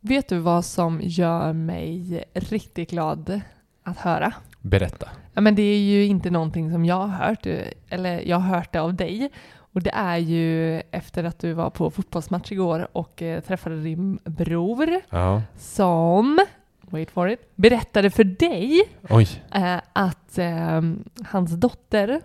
Vet du vad som gör mig riktigt glad att höra? Berätta. Ja, men det är ju inte någonting som jag har hört, eller jag har hört det av dig. Och det är ju efter att du var på fotbollsmatch igår och eh, träffade din bror Ja. som, wait for it, berättade för dig eh, att eh, hans dotter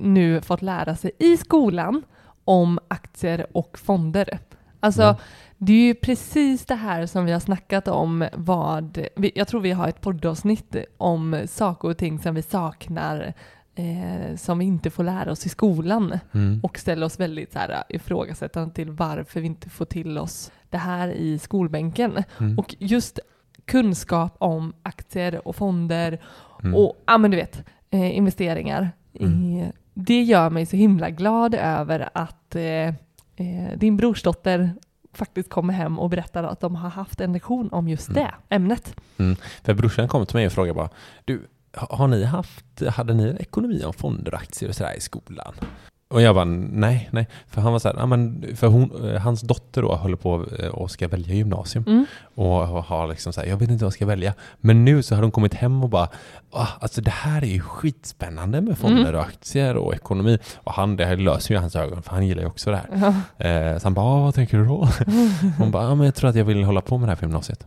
nu fått lära sig i skolan om aktier och fonder. Alltså, Mm. det är ju precis det här som vi har snackat om vad, jag tror vi har ett poddavsnitt om saker och ting som vi saknar eh, som vi inte får lära oss i skolan Mm. och ställer oss väldigt så här, ifrågasättande till varför vi inte får till oss det här i skolbänken. Mm. Och just kunskap om aktier och fonder Mm. och ja, men du vet, eh, investeringar. I, det gör mig så himla glad över att eh, eh, din brorsdotter faktiskt kommer hem och berättar att de har haft en lektion om just Mm. det ämnet. För brorsan kom till mig och frågade bara, du, ha- har ni haft, hade ni ekonomi om fonder och aktier och sådär i skolan? Och jag bara, nej, nej. För han var så här, ja, men för hon, eh, hans dotter då håller på eh, och ska välja gymnasium. Mm. Och har liksom så här, jag vet inte vad jag ska välja. Men nu så har de kommit hem och bara, ah, alltså det här är ju skitspännande med fonder Mm. och aktier och ekonomi. Och han, det här löser ju hans ögon, för han gillar ju också det här. Ja. Eh, så han bara, ah, vad tänker du då? Hon bara, ah, men jag tror att jag vill hålla på med det här på gymnasiet.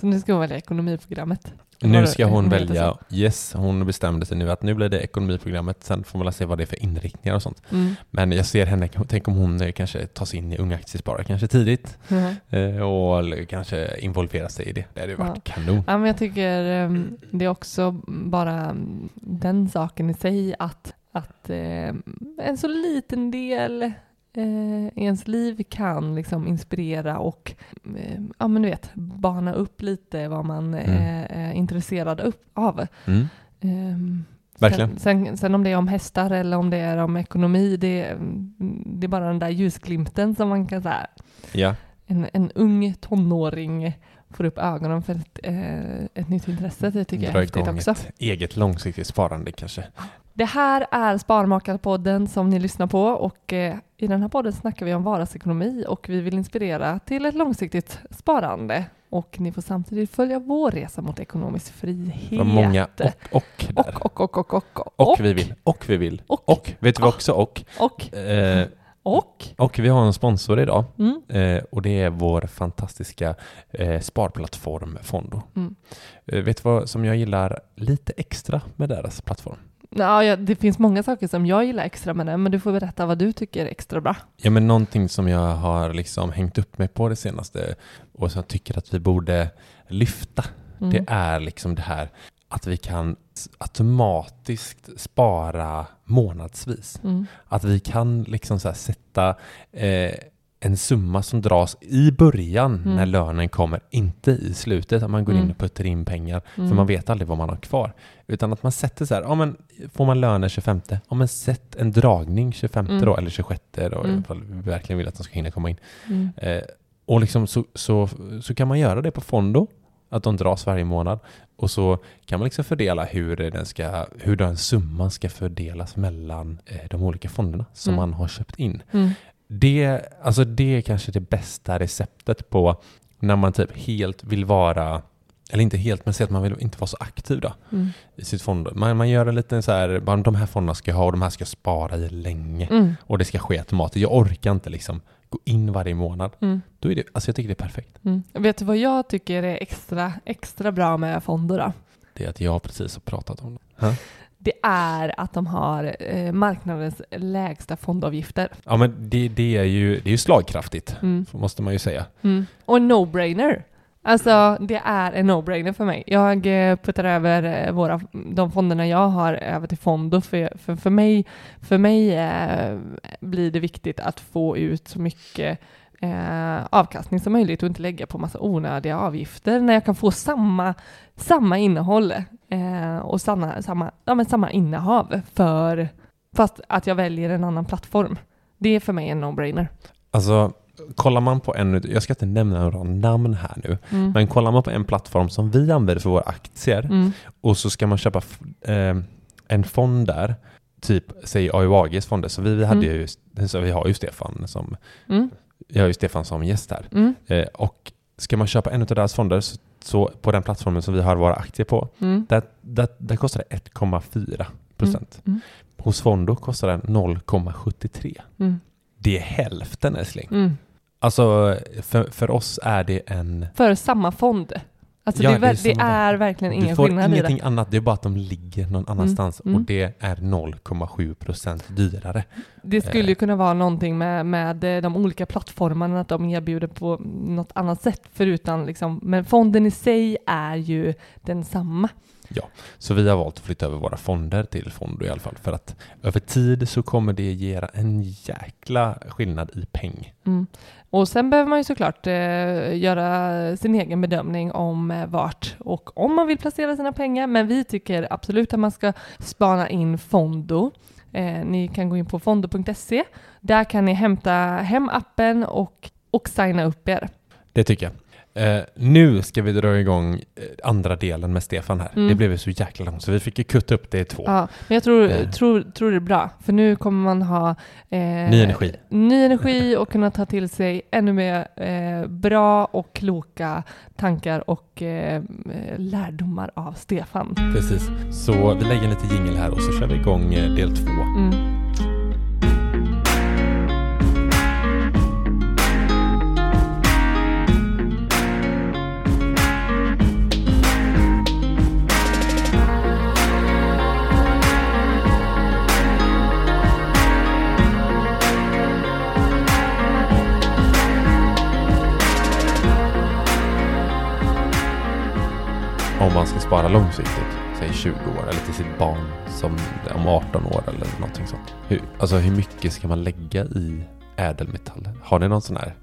Så nu ska hon välja ekonomiprogrammet. Nu ska hon välja, yes, hon bestämde sig nu att nu blir det ekonomiprogrammet, sen får man se vad det är för inriktningar och sånt. så? Mm. Men jag ser henne, tänk om hon eh, kanske tar sig in i Unga Aktiesparare kanske tidigt Mhm. eh, och kanske involverar sig i det. Det hade ju varit kanon. Ja, men jag tycker ehm, det är också bara mm, den saken i sig att, att ehm, en så liten del eh, ens liv kan liksom inspirera och eh, ja, men du vet, bana upp lite vad man Mm. eh, är intresserad upp av. Mm. Verkligen. Sen, sen, sen om det är om hästar eller om det är om ekonomi, det, det är bara den där ljusglimten som man kan säga Ja, en, en ung tonåring får upp ögonen för ett, eh, ett nytt intresse. Det tycker jag är häftigt också. ett eget långsiktigt sparande kanske. Det här är Sparmakarpodden som ni lyssnar på och eh, i den här podden snackar vi om vardagsekonomi och vi vill inspirera till ett långsiktigt sparande. Och ni får samtidigt följa vår resa mot ekonomisk frihet. Vad många och, och där. och, och, och, och, och, Och vi vill, och vi vill, Och. och, vet du vad också och? och, Eh, och. och vi har en sponsor idag Mm. eh, och det är vår fantastiska eh, sparplattform Fondo. Mm. Eh, vet du vad som jag gillar lite extra med deras plattform? Ja, det finns många saker som jag gillar extra med den, men du får berätta vad du tycker är extra bra. Ja, men någonting som jag har liksom hängt upp mig på det senaste och som jag tycker att vi borde lyfta, Mm. det är liksom det här att vi kan automatiskt spara månadsvis. Mm. Att vi kan liksom så sätta eh, en summa som dras i början Mm. när lönen kommer, inte i slutet, att man går in Mm. och puttar in pengar, Mm. för man vet aldrig vad man har kvar. Utan att man sätter så här, ja men får man lönen 25, ja men sätt en dragning 25 Mm. då, eller 26 då, Mm. ifall vi verkligen vill att de ska hinna komma in. Mm. Eh, och liksom så, så, så kan man göra det på Fondo, att de dras varje månad. Och så kan man liksom fördela hur den, ska, hur den summan ska fördelas mellan eh, de olika fonderna som Mm. man har köpt in. Mm. Det, alltså det är kanske det bästa receptet på när man typ helt vill vara, eller inte helt, men säg att man vill inte vara så aktiv då Mm. i sitt fond. Man, man gör en liten så här, bara de här fonderna ska jag ha och de här ska jag spara i länge. Mm. Och det ska ske automatiskt. Jag orkar inte liksom gå in varje månad. Mm. Då är det, alltså jag tycker det är perfekt. Mm. Vet du vad jag tycker är extra, extra bra med fonder då? Det är att jag precis har pratat om det. Det är att de har eh, marknadens lägsta fondavgifter. Ja men det, det, är ju, det är ju slagkraftigt, Mm. måste man ju säga. Mm. Och en no-brainer. Alltså det är en no-brainer för mig. Jag eh, puttar över eh, våra, de fonderna jag har över till Fondo. För, för, för mig, för mig eh, blir det viktigt att få ut så mycket eh, avkastning som möjligt och inte lägga på massa onödiga avgifter när jag kan få samma, samma innehåll eh, och samma, samma, ja, men samma innehav för fast att jag väljer en annan plattform. Det är för mig en no-brainer. Alltså, kollar man på en, jag ska inte nämna några namn här nu, Mm. men kollar man på en plattform som vi använder för våra aktier Mm. och så ska man köpa eh, en fond där, typ säg AUAGs fonder, så vi, vi, hade Mm. ju, så vi har ju Stefan som, Mm. jag har ju Stefan som gäst här. Mm. Eh, och ska man köpa en av deras fonder så, så på den plattformen som vi har våra aktier på, Mm. där, där, där kostar det 1,4 procent. Hos Fondo kostar den 0,73. Mm. Det är hälften älskling. Mm. Alltså för, för oss är det en... För samma fond. Alltså Ja, det, är, det är det är verkligen Du ingen får skillnad i ingenting det. annat, det är bara att de ligger någon annanstans mm. och det är 0,7 procent dyrare. Det skulle ju Eh. kunna vara någonting med, med eh, de olika plattformarna, att de erbjuder på något annat sätt förutom liksom, men fonden i sig är ju densamma. Så vi har valt att flytta över våra fonder till Fondo i alla fall för att över tid så kommer det ge en jäkla skillnad i peng. Mm. Och sen behöver man ju såklart eh, göra sin egen bedömning om eh, vart och om man vill placera sina pengar. Men vi tycker absolut att man ska spana in Fondo. Eh, ni kan gå in på fondo.se. Där kan ni hämta hem appen och, och signa upp er. Det tycker jag. Eh, nu ska vi dra igång eh, andra delen med Stefan här. Mm. Det blev ju så jäkla långt så vi fick ju kutta upp det i två. Ja, men jag tror, Eh. tror, tror det är bra, för nu kommer man ha eh, Ny energi. ny energi och kunna ta till sig ännu mer eh, bra och kloka tankar och eh, lärdomar av Stefan. Precis. Så vi lägger lite jingel här och så kör vi igång del två. Mm. Om man ska spara långsiktigt, säg 20 år eller till sitt barn som om 18 år eller någonting sånt. Hur, alltså hur mycket ska man lägga i ädelmetaller? Har ni någon sån här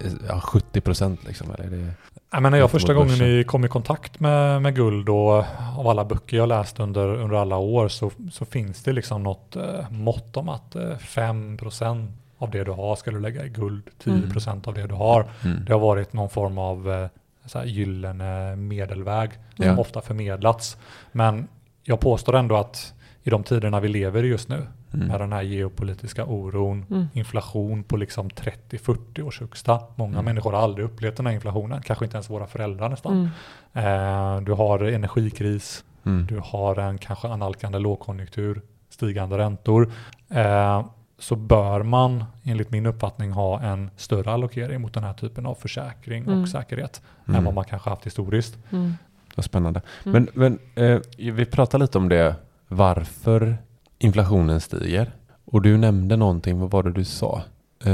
eh, ja, 70 procent liksom? Eller är det... Jag menar, jag första gången ni kom i kontakt med, med guld och av alla böcker jag läst under, under alla år så, så finns det liksom något eh, mått om att eh, 5% av det du har ska du lägga i guld, 10% av det du har. Mm. Det har varit någon form av eh, så här gyllene medelväg Ja. som ofta förmedlats. Men jag påstår ändå att i de tiderna vi lever i just nu Mm. med den här geopolitiska oron, Mm. inflation på liksom 30-40 års högsta. Många Mm. människor har aldrig upplevt den här inflationen, kanske inte ens våra föräldrar nästan. Mm. Eh, du har energikris, Mm. du har en kanske analkande lågkonjunktur, stigande räntor. Eh, så bör man enligt min uppfattning ha en större allokering mot den här typen av försäkring Mm. och säkerhet Mm. än vad man kanske haft historiskt. Mm. Vad spännande. Mm. Men, men eh, vi pratade lite om det, varför inflationen stiger. Och du nämnde någonting, vad var det du sa? Eh,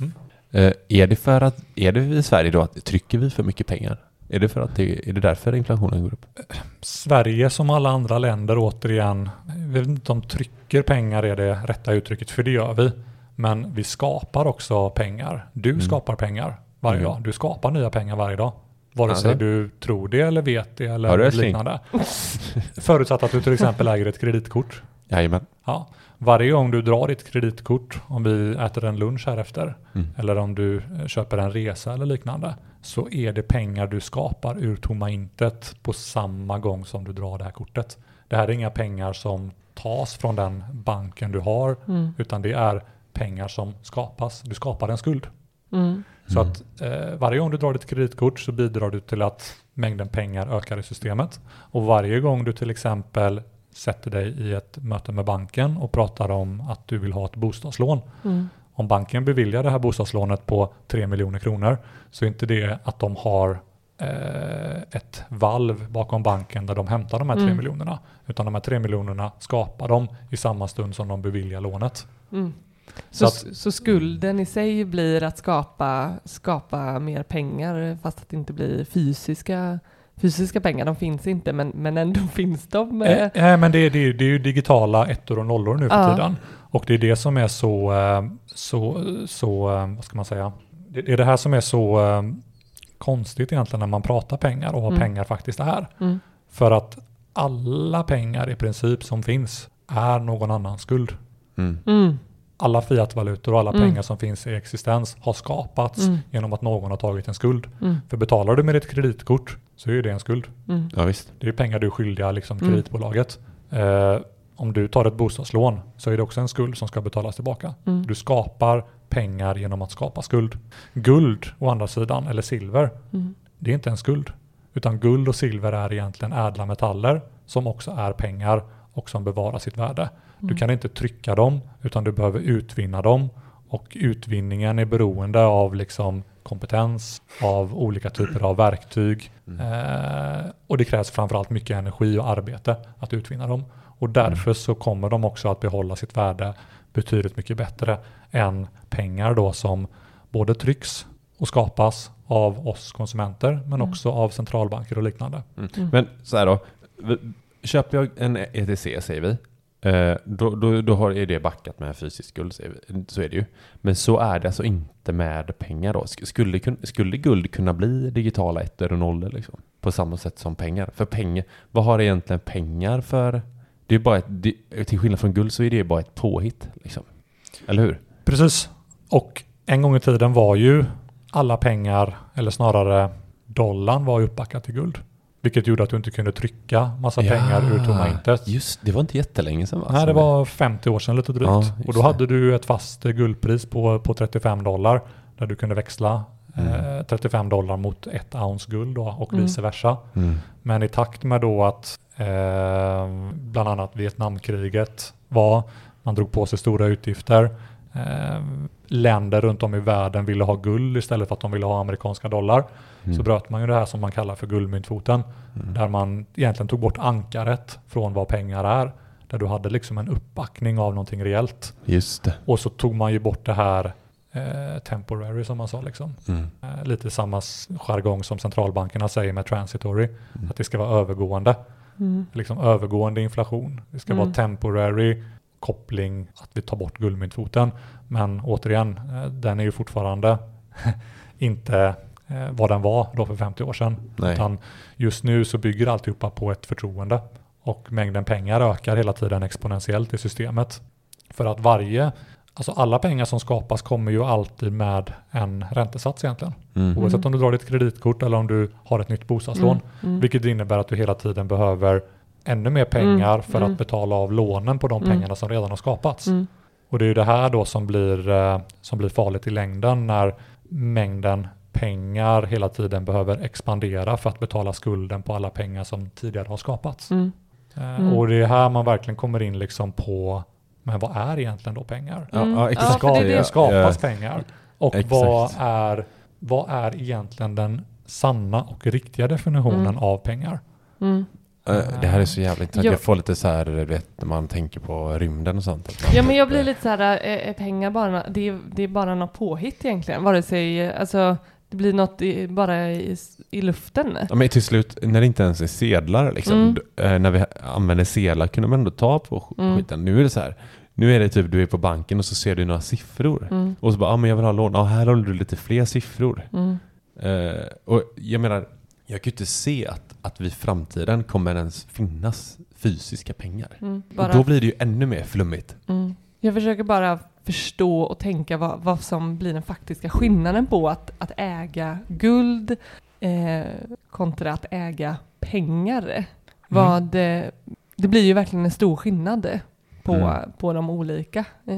Mm. eh, är det för att, är det i Sverige då att trycker vi för mycket pengar? Är det, för att det, är det därför inflationen går upp? Sverige som alla andra länder återigen, jag vet inte om trycker pengar är det rätta uttrycket, för det gör vi. Men vi skapar också pengar. Du Mm. skapar pengar varje Mm. dag. Du skapar nya pengar varje dag. Vare sig Alltså? du tror det eller vet det eller älskling? liknande. Förutsatt att du till exempel äger ett kreditkort. Jajamän. Ja. Varje gång du drar ditt kreditkort, om vi äter en lunch här efter, Mm. eller om du köper en resa eller liknande, så är det pengar du skapar ur tomma intet på samma gång som du drar det här kortet. Det här är inga pengar som tas från den banken du har, Mm. utan det är pengar som skapas. Du skapar en skuld. Mm. Så Mm. att eh, varje gång du drar ditt kreditkort så bidrar du till att mängden pengar ökar i systemet. Och varje gång du till exempel sätter dig i ett möte med banken och pratar om att du vill ha ett bostadslån. Mm. Om banken beviljar det här bostadslånet på 3 miljoner kronor så är inte det att de har eh, ett valv bakom banken där de hämtar de här 3 Mm. miljonerna. Utan de här 3 miljonerna skapar de i samma stund som de beviljar lånet. Mm. Så Så, så, skulden i sig blir att skapa, skapa mer pengar fast att det inte blir fysiska, fysiska pengar. De finns inte men, men ändå finns de. Eh, eh. eh, men det, är- det, är- det är ju digitala ettor och nollor nu för Ja. tiden. Och det är det som är så, eh, så, så vad ska man säga, det, det är det här som är så konstigt egentligen när man pratar pengar och vad Mm. pengar faktiskt är. Mm. För att alla pengar i princip som finns är någon annans skuld. Mm. Alla fiatvalutor och alla Mm. pengar som finns i existens har skapats Mm. genom att någon har tagit en skuld. Mm. För betalar du med ditt kreditkort så är det en skuld. Mm. Ja visst. Det är pengar du är skyldiga liksom, Mm. kreditbolaget. Eh, om du tar ett bostadslån så är det också en skuld som ska betalas tillbaka. Mm. Du skapar pengar genom att skapa skuld. Guld å andra sidan, eller silver, Mm. det är inte en skuld. Utan guld och silver är egentligen ädla metaller som också är pengar och som bevarar sitt värde. Du Mm. kan inte trycka dem utan du behöver utvinna dem och utvinningen är beroende av liksom kompetens, av olika typer av verktyg eh, och det krävs framförallt mycket energi och arbete att utvinna dem. Och därför så kommer de också att behålla sitt värde betydligt mycket bättre än pengar då som både trycks och skapas av oss konsumenter men Mm. också av centralbanker och liknande. Mm. Men så här då. Köper jag en ETC säger vi. Eh, då, då, då har, är det backat med fysisk skuld, så är det ju. Men så är det alltså inte med pengar då. Skulle, skulle guld kunna bli digitala ettor och nollor liksom? På samma sätt som pengar? För pengar, vad har egentligen pengar för? Det är bara ett, det, till skillnad från guld så är det bara ett påhitt liksom. Eller hur? Precis. Och en gång i tiden var ju alla pengar, eller snarare dollarn var uppbackat till guld. Vilket gjorde att du inte kunde trycka massa pengar ur tomma intet. Just det, var inte jättelänge sedan va? Nej, det var 50 år sedan lite drygt. Ja, och då det. hade du ett fast eh, guldpris på, på 35 dollar där du kunde växla Mm. eh, 35 dollar mot ett ounce guld då, och Mm. vice versa. Mm. Men i takt med då att eh, bland annat Vietnamkriget var, man drog på sig stora utgifter. Eh, länder runt om i världen ville ha guld istället för att de ville ha amerikanska dollar. Mm. Så bröt man ju det här som man kallar för guldmyntfoten. Mm. Där man egentligen tog bort ankaret från vad pengar är. Där du hade liksom en uppbackning av någonting reellt. Just det. Och så tog man ju bort det här eh, temporary som man sa liksom. Mm. Eh, lite samma jargong som centralbankerna säger med transitory. Mm. Att det ska vara övergående. Mm. Liksom övergående inflation. Det ska Mm. vara temporary koppling att vi tar bort guldmyntfoten. Men återigen, eh, den är ju fortfarande inte eh, vad den var då för 50 år sedan. Nej. Utan just nu så bygger alltihopa på ett förtroende. Och mängden pengar ökar hela tiden exponentiellt i systemet. För att varje, alltså alla pengar som skapas kommer ju alltid med en räntesats egentligen. Mm. Oavsett om du drar ditt kreditkort eller om du har ett nytt bostadslån. Mm. Vilket innebär att du hela tiden behöver ännu mer pengar Mm, för mm. att betala av lånen på de Mm. pengarna som redan har skapats. Mm. Och det är ju det här då som blir, eh, som blir farligt i längden när mängden pengar hela tiden behöver expandera för att betala skulden på alla pengar som tidigare har skapats. Mm. Eh, Mm. Och det är här man verkligen kommer in liksom på, men vad är egentligen då pengar? Ja, Mm. ja, Ja, exakt. för det är Ska, det- det skapas Ja. pengar? Och Exakt. vad är, vad är egentligen den sanna och riktiga definitionen Mm. av pengar? Eh, Det här är så jävla intressant. Ja. Jag får lite så här, du vet, när man tänker på rymden och sånt. Ja men jag blir eh, lite så här, är, är pengar bara, det är, det är bara något påhitt egentligen. Vare sig, alltså det blir något i, bara i, i luften. Ja, men till slut, när det inte ens är sedlar, liksom, Mm. eh, när vi använder sedlar kunde man ändå ta på Mm. skiten. Nu är det så här, Nu är det typ du är på banken och så ser du några siffror. Mm. Och så bara, ja ah, men jag vill ha lån. Ja, här har du lite fler siffror. Mm. Eh, och jag menar, jag kan ju inte se att, att vid framtiden kommer ens finnas fysiska pengar. Mm. Och Bara, då blir det ju ännu mer flummigt. mm. Jag försöker bara förstå och tänka vad, vad som blir den faktiska skillnaden på att, att äga guld eh, kontra att äga pengar. Vad, eh, det blir ju verkligen en stor skillnad på, Mm. på de olika. Eh,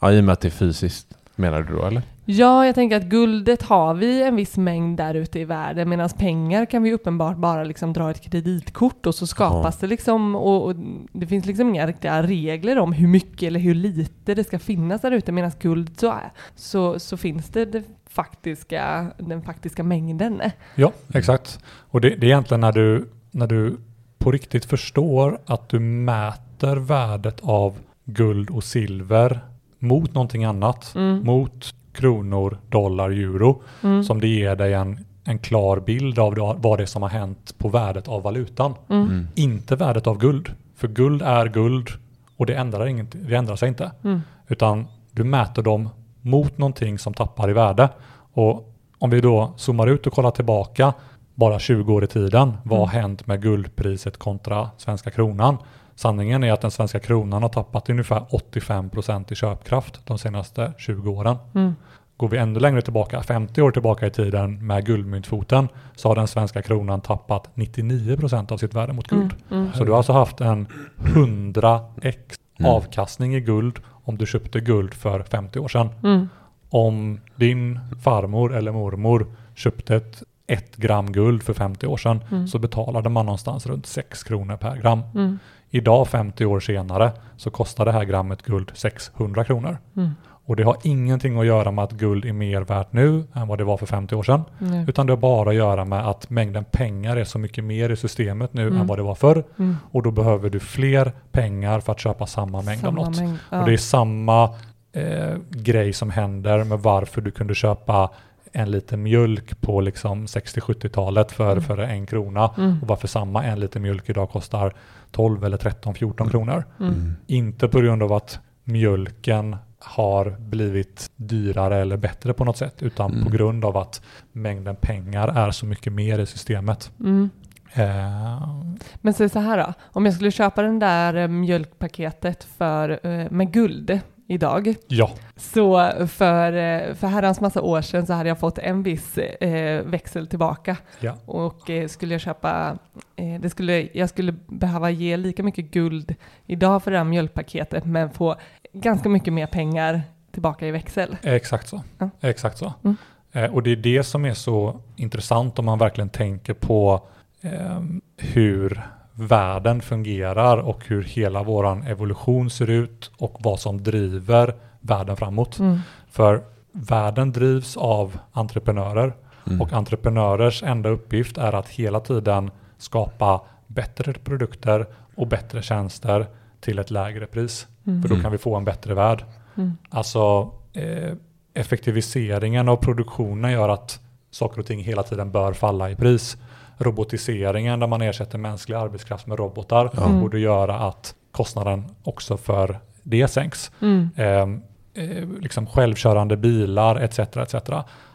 Ja, i och med att det är fysiskt, menar du då eller? Ja, jag tänker att guldet har vi en viss mängd där ute i världen medan pengar kan vi uppenbart bara liksom dra ett kreditkort och så skapas det liksom och, och det finns liksom inga riktiga regler om hur mycket eller hur lite det ska finnas där ute medan guld så, är, så, så finns det, det faktiska, den faktiska mängden. Ja, exakt. Och det, det är egentligen när du, när du på riktigt förstår att du mäter värdet av guld och silver mot någonting annat, Mm. mot kronor, dollar, euro, Mm. som det ger dig en, en klar bild av vad det är som har hänt på värdet av valutan. Mm. Inte värdet av guld. För guld är guld och det ändrar, inget, det ändrar sig inte. Mm. Utan du mäter dem mot någonting som tappar i värde. Och om vi då zoomar ut och kollar tillbaka bara 20 år i tiden, vad har Mm. hänt med guldpriset kontra svenska kronan? Sanningen är att den svenska kronan har tappat ungefär 85% i köpkraft de senaste 20 åren. Mm. Går vi ännu längre tillbaka, 50 år tillbaka i tiden med guldmyntfoten, så har den svenska kronan tappat 99% av sitt värde mot guld. Mm. Så du har alltså haft en 100x Mm. avkastning i guld om du köpte guld för 50 år sedan. Mm. Om din farmor eller mormor köpte ett, ett gram guld för 50 år sedan Mm. så betalade man någonstans runt 6 kronor per gram. Mm. Idag 50 år senare så kostar det här grammet guld 600 kronor. Mm. Och det har ingenting att göra med att guld är mer värt nu än vad det var för 50 år sedan. Nej. Utan det har bara att göra med att mängden pengar är så mycket mer i systemet nu Mm. än vad det var förr. Mm. Och då behöver du fler pengar för att köpa samma mängd av Samma något. mängd, ja. Och det är samma eh, grej som händer med varför du kunde köpa en liter mjölk på liksom 60-70-talet för, Mm. för en krona. Mm. Och varför samma en liter mjölk idag kostar 12 eller 13, 14 kronor. Mm. Inte på grund av att mjölken har blivit dyrare eller bättre på något sätt, utan Mm. på grund av att mängden pengar är så mycket mer i systemet. Mm. Eh, Men säg så här då, om jag skulle köpa den där eh, mjölkpaketet för, eh, med guld idag, ja, så för, eh, för herrans massa år sedan så hade jag fått en viss eh, växel tillbaka ja, och eh, skulle jag köpa, eh, det skulle, jag skulle behöva ge lika mycket guld idag för det här mjölkpaketet men få ganska mycket mer pengar tillbaka i växel. exakt så. Ja. Exakt så. Mm. Eh, och det är det som är så intressant om man verkligen tänker på eh, hur världen fungerar och hur hela våran evolution ser ut och vad som driver världen framåt. Mm. För världen drivs av entreprenörer Mm. och entreprenörers enda uppgift är att hela tiden skapa bättre produkter och bättre tjänster till ett lägre pris. Mm. För då kan vi få en bättre värld. Mm. Alltså eh, effektiviseringen av produktionen gör att saker och ting hela tiden bör falla i pris. Robotiseringen där man ersätter mänsklig arbetskraft med robotar. Mm. borde göra att kostnaden också för det sänks. Mm. Eh, eh, liksom självkörande bilar etc. etc.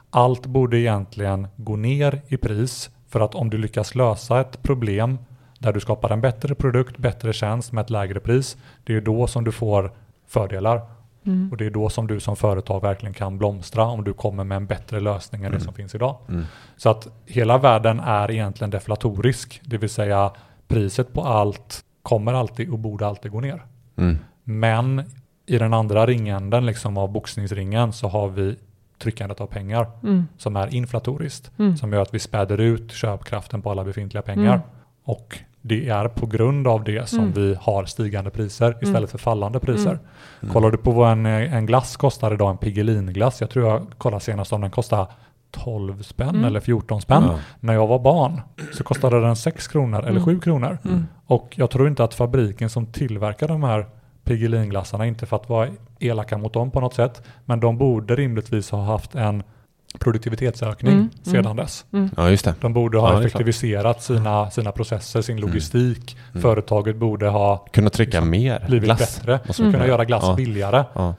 Allt borde egentligen gå ner i pris för att om du lyckas lösa ett problem där du skapar en bättre produkt, bättre tjänst med ett lägre pris, det är då som du får fördelar. Mm. Och det är då som du som företag verkligen kan blomstra om du kommer med en bättre lösning än Mm. det som finns idag. Mm. Så att hela världen är egentligen deflatorisk, det vill säga priset på allt kommer alltid och borde alltid gå ner. Mm. Men i den andra ringänden liksom av boxningsringen så har vi tryckandet av pengar Mm. som är inflatoriskt, Mm. som gör att vi späder ut köpkraften på alla befintliga pengar. Mm. Och det är på grund av det som Mm. vi har stigande priser istället Mm. för fallande priser. Mm. Mm. Kollar du på vad en, en glass kostar idag, en Piggelinglass, jag tror jag kollade senast om den kostar 12 spänn Mm. eller 14 spänn. När jag var barn så kostade den 6 kronor eller Mm. 7 kronor. Mm. Och jag tror inte att fabriken som tillverkar de här Piggelinglassarna, inte för att vara elaka mot dem på något sätt, men de borde rimligtvis ha haft en produktivitetsökning Mm, mm. sedan dess. Ja, just det. De borde ha Ja, effektiviserat sina, sina processer, sin logistik. Mm. Företaget borde ha Kunna trycka Liksom mer blivit glass. bättre, man kunna göra glass Ja. billigare. Ja.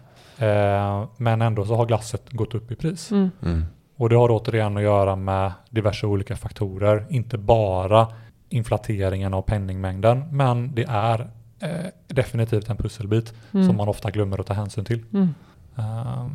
Eh, men ändå så har glasset gått upp i pris. Mm. Mm. Och det har återigen att göra med diverse olika faktorer. Inte bara inflateringen av penningmängden, men det är eh, definitivt en pusselbit Mm. som man ofta glömmer att ta hänsyn till. Mm. Eh,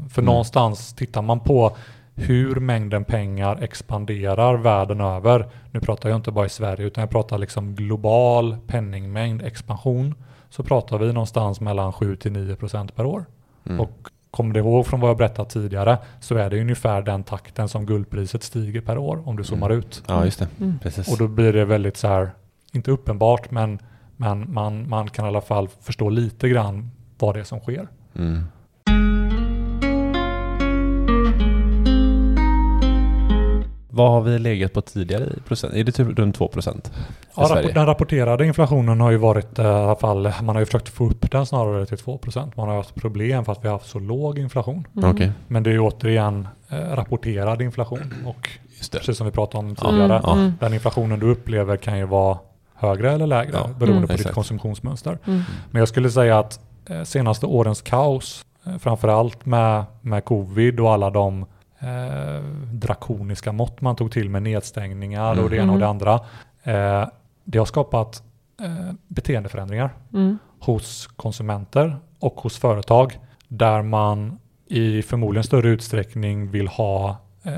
för Mm. någonstans tittar man på hur mängden pengar expanderar världen över. Nu pratar jag inte bara i Sverige utan jag pratar liksom global penningmängd expansion. Så pratar vi någonstans mellan 7 till 9 procent per år. Mm. Och kommer du ihåg från vad jag berättat tidigare så är det ungefär den takten som guldpriset stiger per år om du zoomar ut. Ja, just det. Mm. Precis. Och då blir det väldigt så här, inte uppenbart men, men man, man kan i alla fall förstå lite grann vad det är som sker. Mm. Vad har vi legat på tidigare i procent? Är det typ runt 2 procent? Ja, den rapporterade inflationen har ju varit eh, i alla fall, man har ju försökt få upp den snarare till 2% Man har haft problem för att vi har haft så låg inflation. Mm. Okej, Men det är ju återigen eh, rapporterad inflation och just det. precis som vi pratade om tidigare, ja. Mm. den inflationen du upplever kan ju vara högre eller lägre Ja, beroende mm. på ditt exakt. konsumtionsmönster. Mm. Men jag skulle säga att eh, senaste årens kaos, framförallt med, med covid och alla de eh, drakoniska mått man tog till med nedstängningar Mm. och det ena och det Mm. andra, eh, det har skapat eh, beteendeförändringar Mm. hos konsumenter och hos företag där man i förmodligen större utsträckning vill ha eh,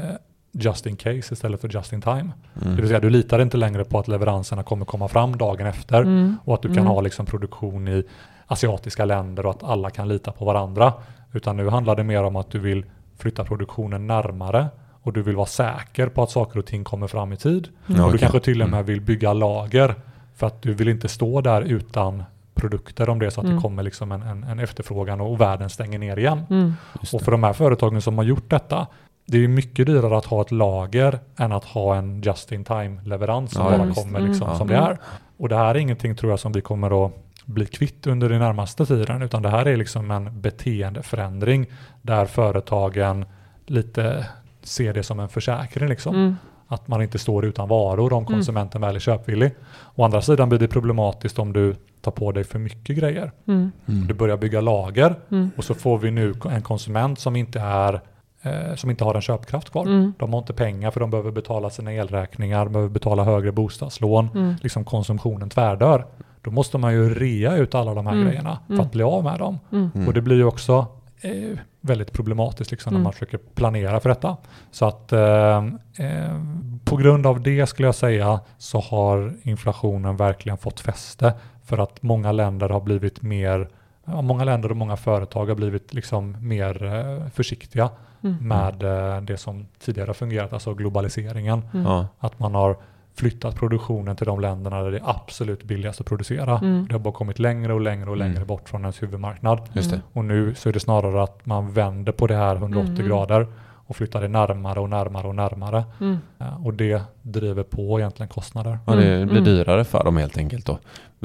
just in case istället för just in time. Det vill Mm. säga du litar inte längre på att leveranserna kommer komma fram dagen efter Mm. och att du kan Mm. ha liksom produktion i asiatiska länder och att alla kan lita på varandra. Utan nu handlar det mer om att du vill flytta produktionen närmare och du vill vara säker på att saker och ting kommer fram i tid. Ja, Och du kanske till och med Mm. vill bygga lager för att du vill inte stå där utan produkter om det är så att Mm. det kommer liksom en, en, en efterfrågan och världen stänger ner igen. Mm. Och för de här företagen som har gjort detta, det är mycket dyrare att ha ett lager än att ha en just in time leverans som Ja, bara kommer Mm. liksom Ja. som det är. Och det här är ingenting tror jag som vi kommer att bli kvitt under den närmaste tiden, utan det här är liksom en beteendeförändring där företagen lite ser det som en försäkring liksom. Mm. Att man inte står utan varor om konsumenten väl är köpvillig. Å andra sidan blir det problematiskt om du tar på dig för mycket grejer. Mm. Mm. Du börjar bygga lager Mm. och så får vi nu en konsument som inte är eh, som inte har en köpkraft kvar. Mm. De har inte pengar för de behöver betala sina elräkningar, behöver betala högre bostadslån. Mm. Liksom konsumtionen tvärdör. Då måste man ju rea ut alla de här Mm. grejerna för Mm. att bli av med dem. Mm. Mm. Och det blir ju också eh, väldigt problematiskt liksom, när Mm. man försöker planera för detta. Så att eh, eh, på grund av det skulle jag säga så har inflationen verkligen fått fäste för att många länder har blivit mer Ja, många länder och många företag har blivit liksom mer eh, försiktiga Mm. med eh, det som tidigare fungerat, alltså globaliseringen. Mm. Att man har flyttat produktionen till de länderna där det är absolut billigast att producera. Mm. Det har bara kommit längre och längre och längre Mm. bort från ens huvudmarknad. Just det. Och nu så är det snarare att man vänder på det här 180 Mm. grader och flyttar det närmare och närmare och närmare. Mm. Eh, Och det driver på egentligen kostnader. Ja, det Mm, blir mm. dyrare för dem helt enkelt då.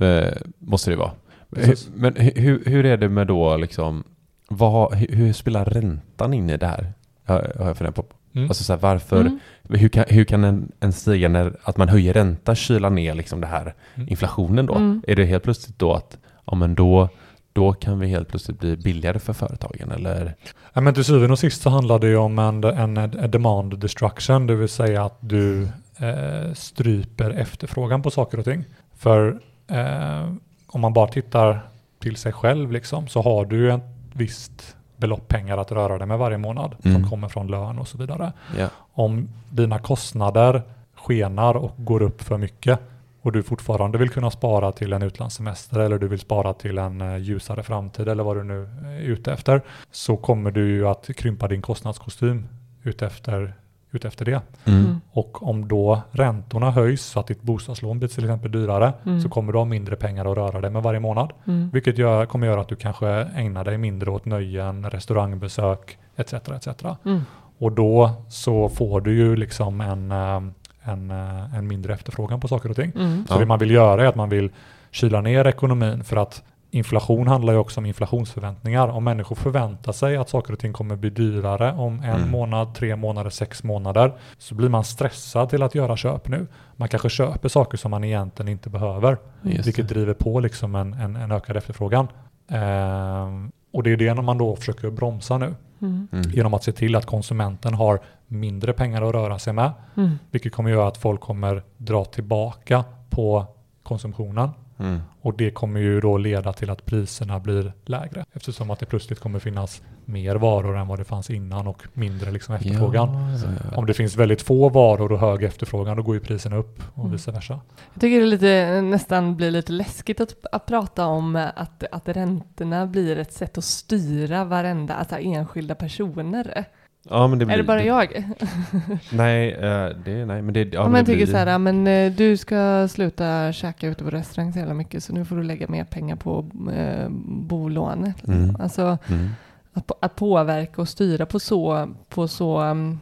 Eh, måste det vara. Precis. Men hu- hur, hur är det med då liksom, vad, hur, spelar räntan in i det här? Har jag funderat på. Mm. Alltså så här, varför, Mm. hur kan, hur kan en, en stigande, att man höjer ränta kyla ner liksom det här Mm. inflationen då? Mm. Är det helt plötsligt då att, ja men då, då kan vi helt plötsligt bli billigare för företagen eller? Ja, men till syvende och sist så handlar det ju om en, en, en demand destruction, det vill säga att du eh, stryper efterfrågan på saker och ting. För eh, om man bara tittar till sig själv liksom, så har du ju ett visst belopp pengar att röra dig med varje månad Mm. som kommer från lön och så vidare. Ja. Om dina kostnader skenar och går upp för mycket och du fortfarande vill kunna spara till en utlandssemester eller du vill spara till en eh, ljusare framtid eller vad du nu är ute efter så kommer du ju att krympa din kostnadskostym utefter, utefter det. Mm. Och om då räntorna höjs så att ditt bostadslån blir till exempel dyrare Mm. så kommer du ha mindre pengar att röra dig med varje månad. Mm. Vilket gör, kommer göra att du kanske ägnar dig mindre åt nöjen, restaurangbesök etc. etc. Mm. Och då så får du ju liksom en, eh, en, eh, en mindre efterfrågan på saker och ting. Mm. Så Ja. det man vill göra är att man vill kyla ner ekonomin för att inflation handlar ju också om inflationsförväntningar. Om människor förväntar sig att saker och ting kommer bli dyrare om en Mm. månad, tre månader, sex månader så blir man stressad till att göra köp nu. Man kanske köper saker som man egentligen inte behöver, Just vilket det. driver på liksom en, en, en ökad efterfrågan. Ehm, och det är det man då försöker bromsa nu Mm. Mm. genom att se till att konsumenten har mindre pengar att röra sig med, Mm. vilket kommer göra att folk kommer dra tillbaka på konsumtionen. Mm. Och det kommer ju då leda till att priserna blir lägre eftersom att det plötsligt kommer finnas mer varor än vad det fanns innan och mindre liksom efterfrågan. Ja, ja, ja. Om det finns väldigt få varor och hög efterfrågan då går ju priserna upp och Mm. vice versa. Jag tycker det lite, nästan blir lite läskigt att, att prata om att, att räntorna blir ett sätt att styra varenda, alltså enskilda personer. Ja, men det blir, är det bara jag? Nej, eh, det, nej, men det, ja, Om det tycker blir, så här, men eh, du ska sluta käka ute på restaurang så jävla mycket så nu får du lägga mer pengar på eh, bolånet. Mm. Alltså Mm. att, att påverka och styra på så, på så ehm,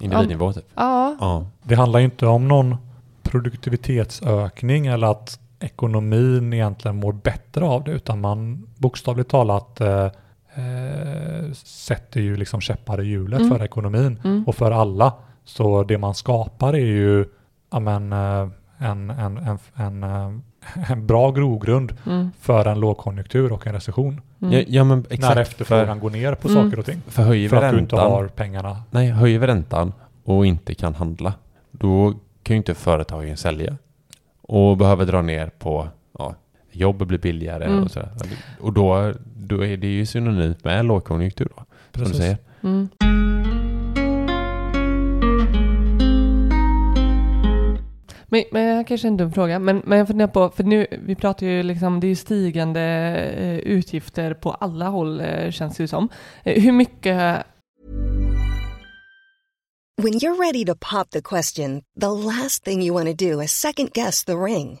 Individnivå typ. Ja, Ja. Det handlar ju inte om någon produktivitetsökning eller att ekonomin egentligen mår bättre av det utan man bokstavligt talat eh, eh, sätter ju liksom käppar i hjulet Mm. för ekonomin mm. och för alla. Så det man skapar är ju ja, men, eh, en, en, en, en, eh, en bra grogrund Mm. för en lågkonjunktur och en recession. Mm. Ja, ja, men exakt. när efterfrågan för, går ner på Mm. saker och ting. för höjer För att du inte räntan, har pengarna. nej, höjer vi räntan och inte kan handla, då kan ju inte företagen sälja. Och behöver dra ner på, jobb blir billigare Mm. och sådär. Och då, då är det ju synonymt med lågkonjunktur då, som du säger. Mm. Men, men jag kanske är en dum fråga, men, men jag funderar på, för nu, vi pratar ju liksom, det är ju stigande eh, utgifter på alla håll eh, känns det ju som. Eh, hur mycket, When you're ready to pop the question, the last thing you want to do is second guess the ring.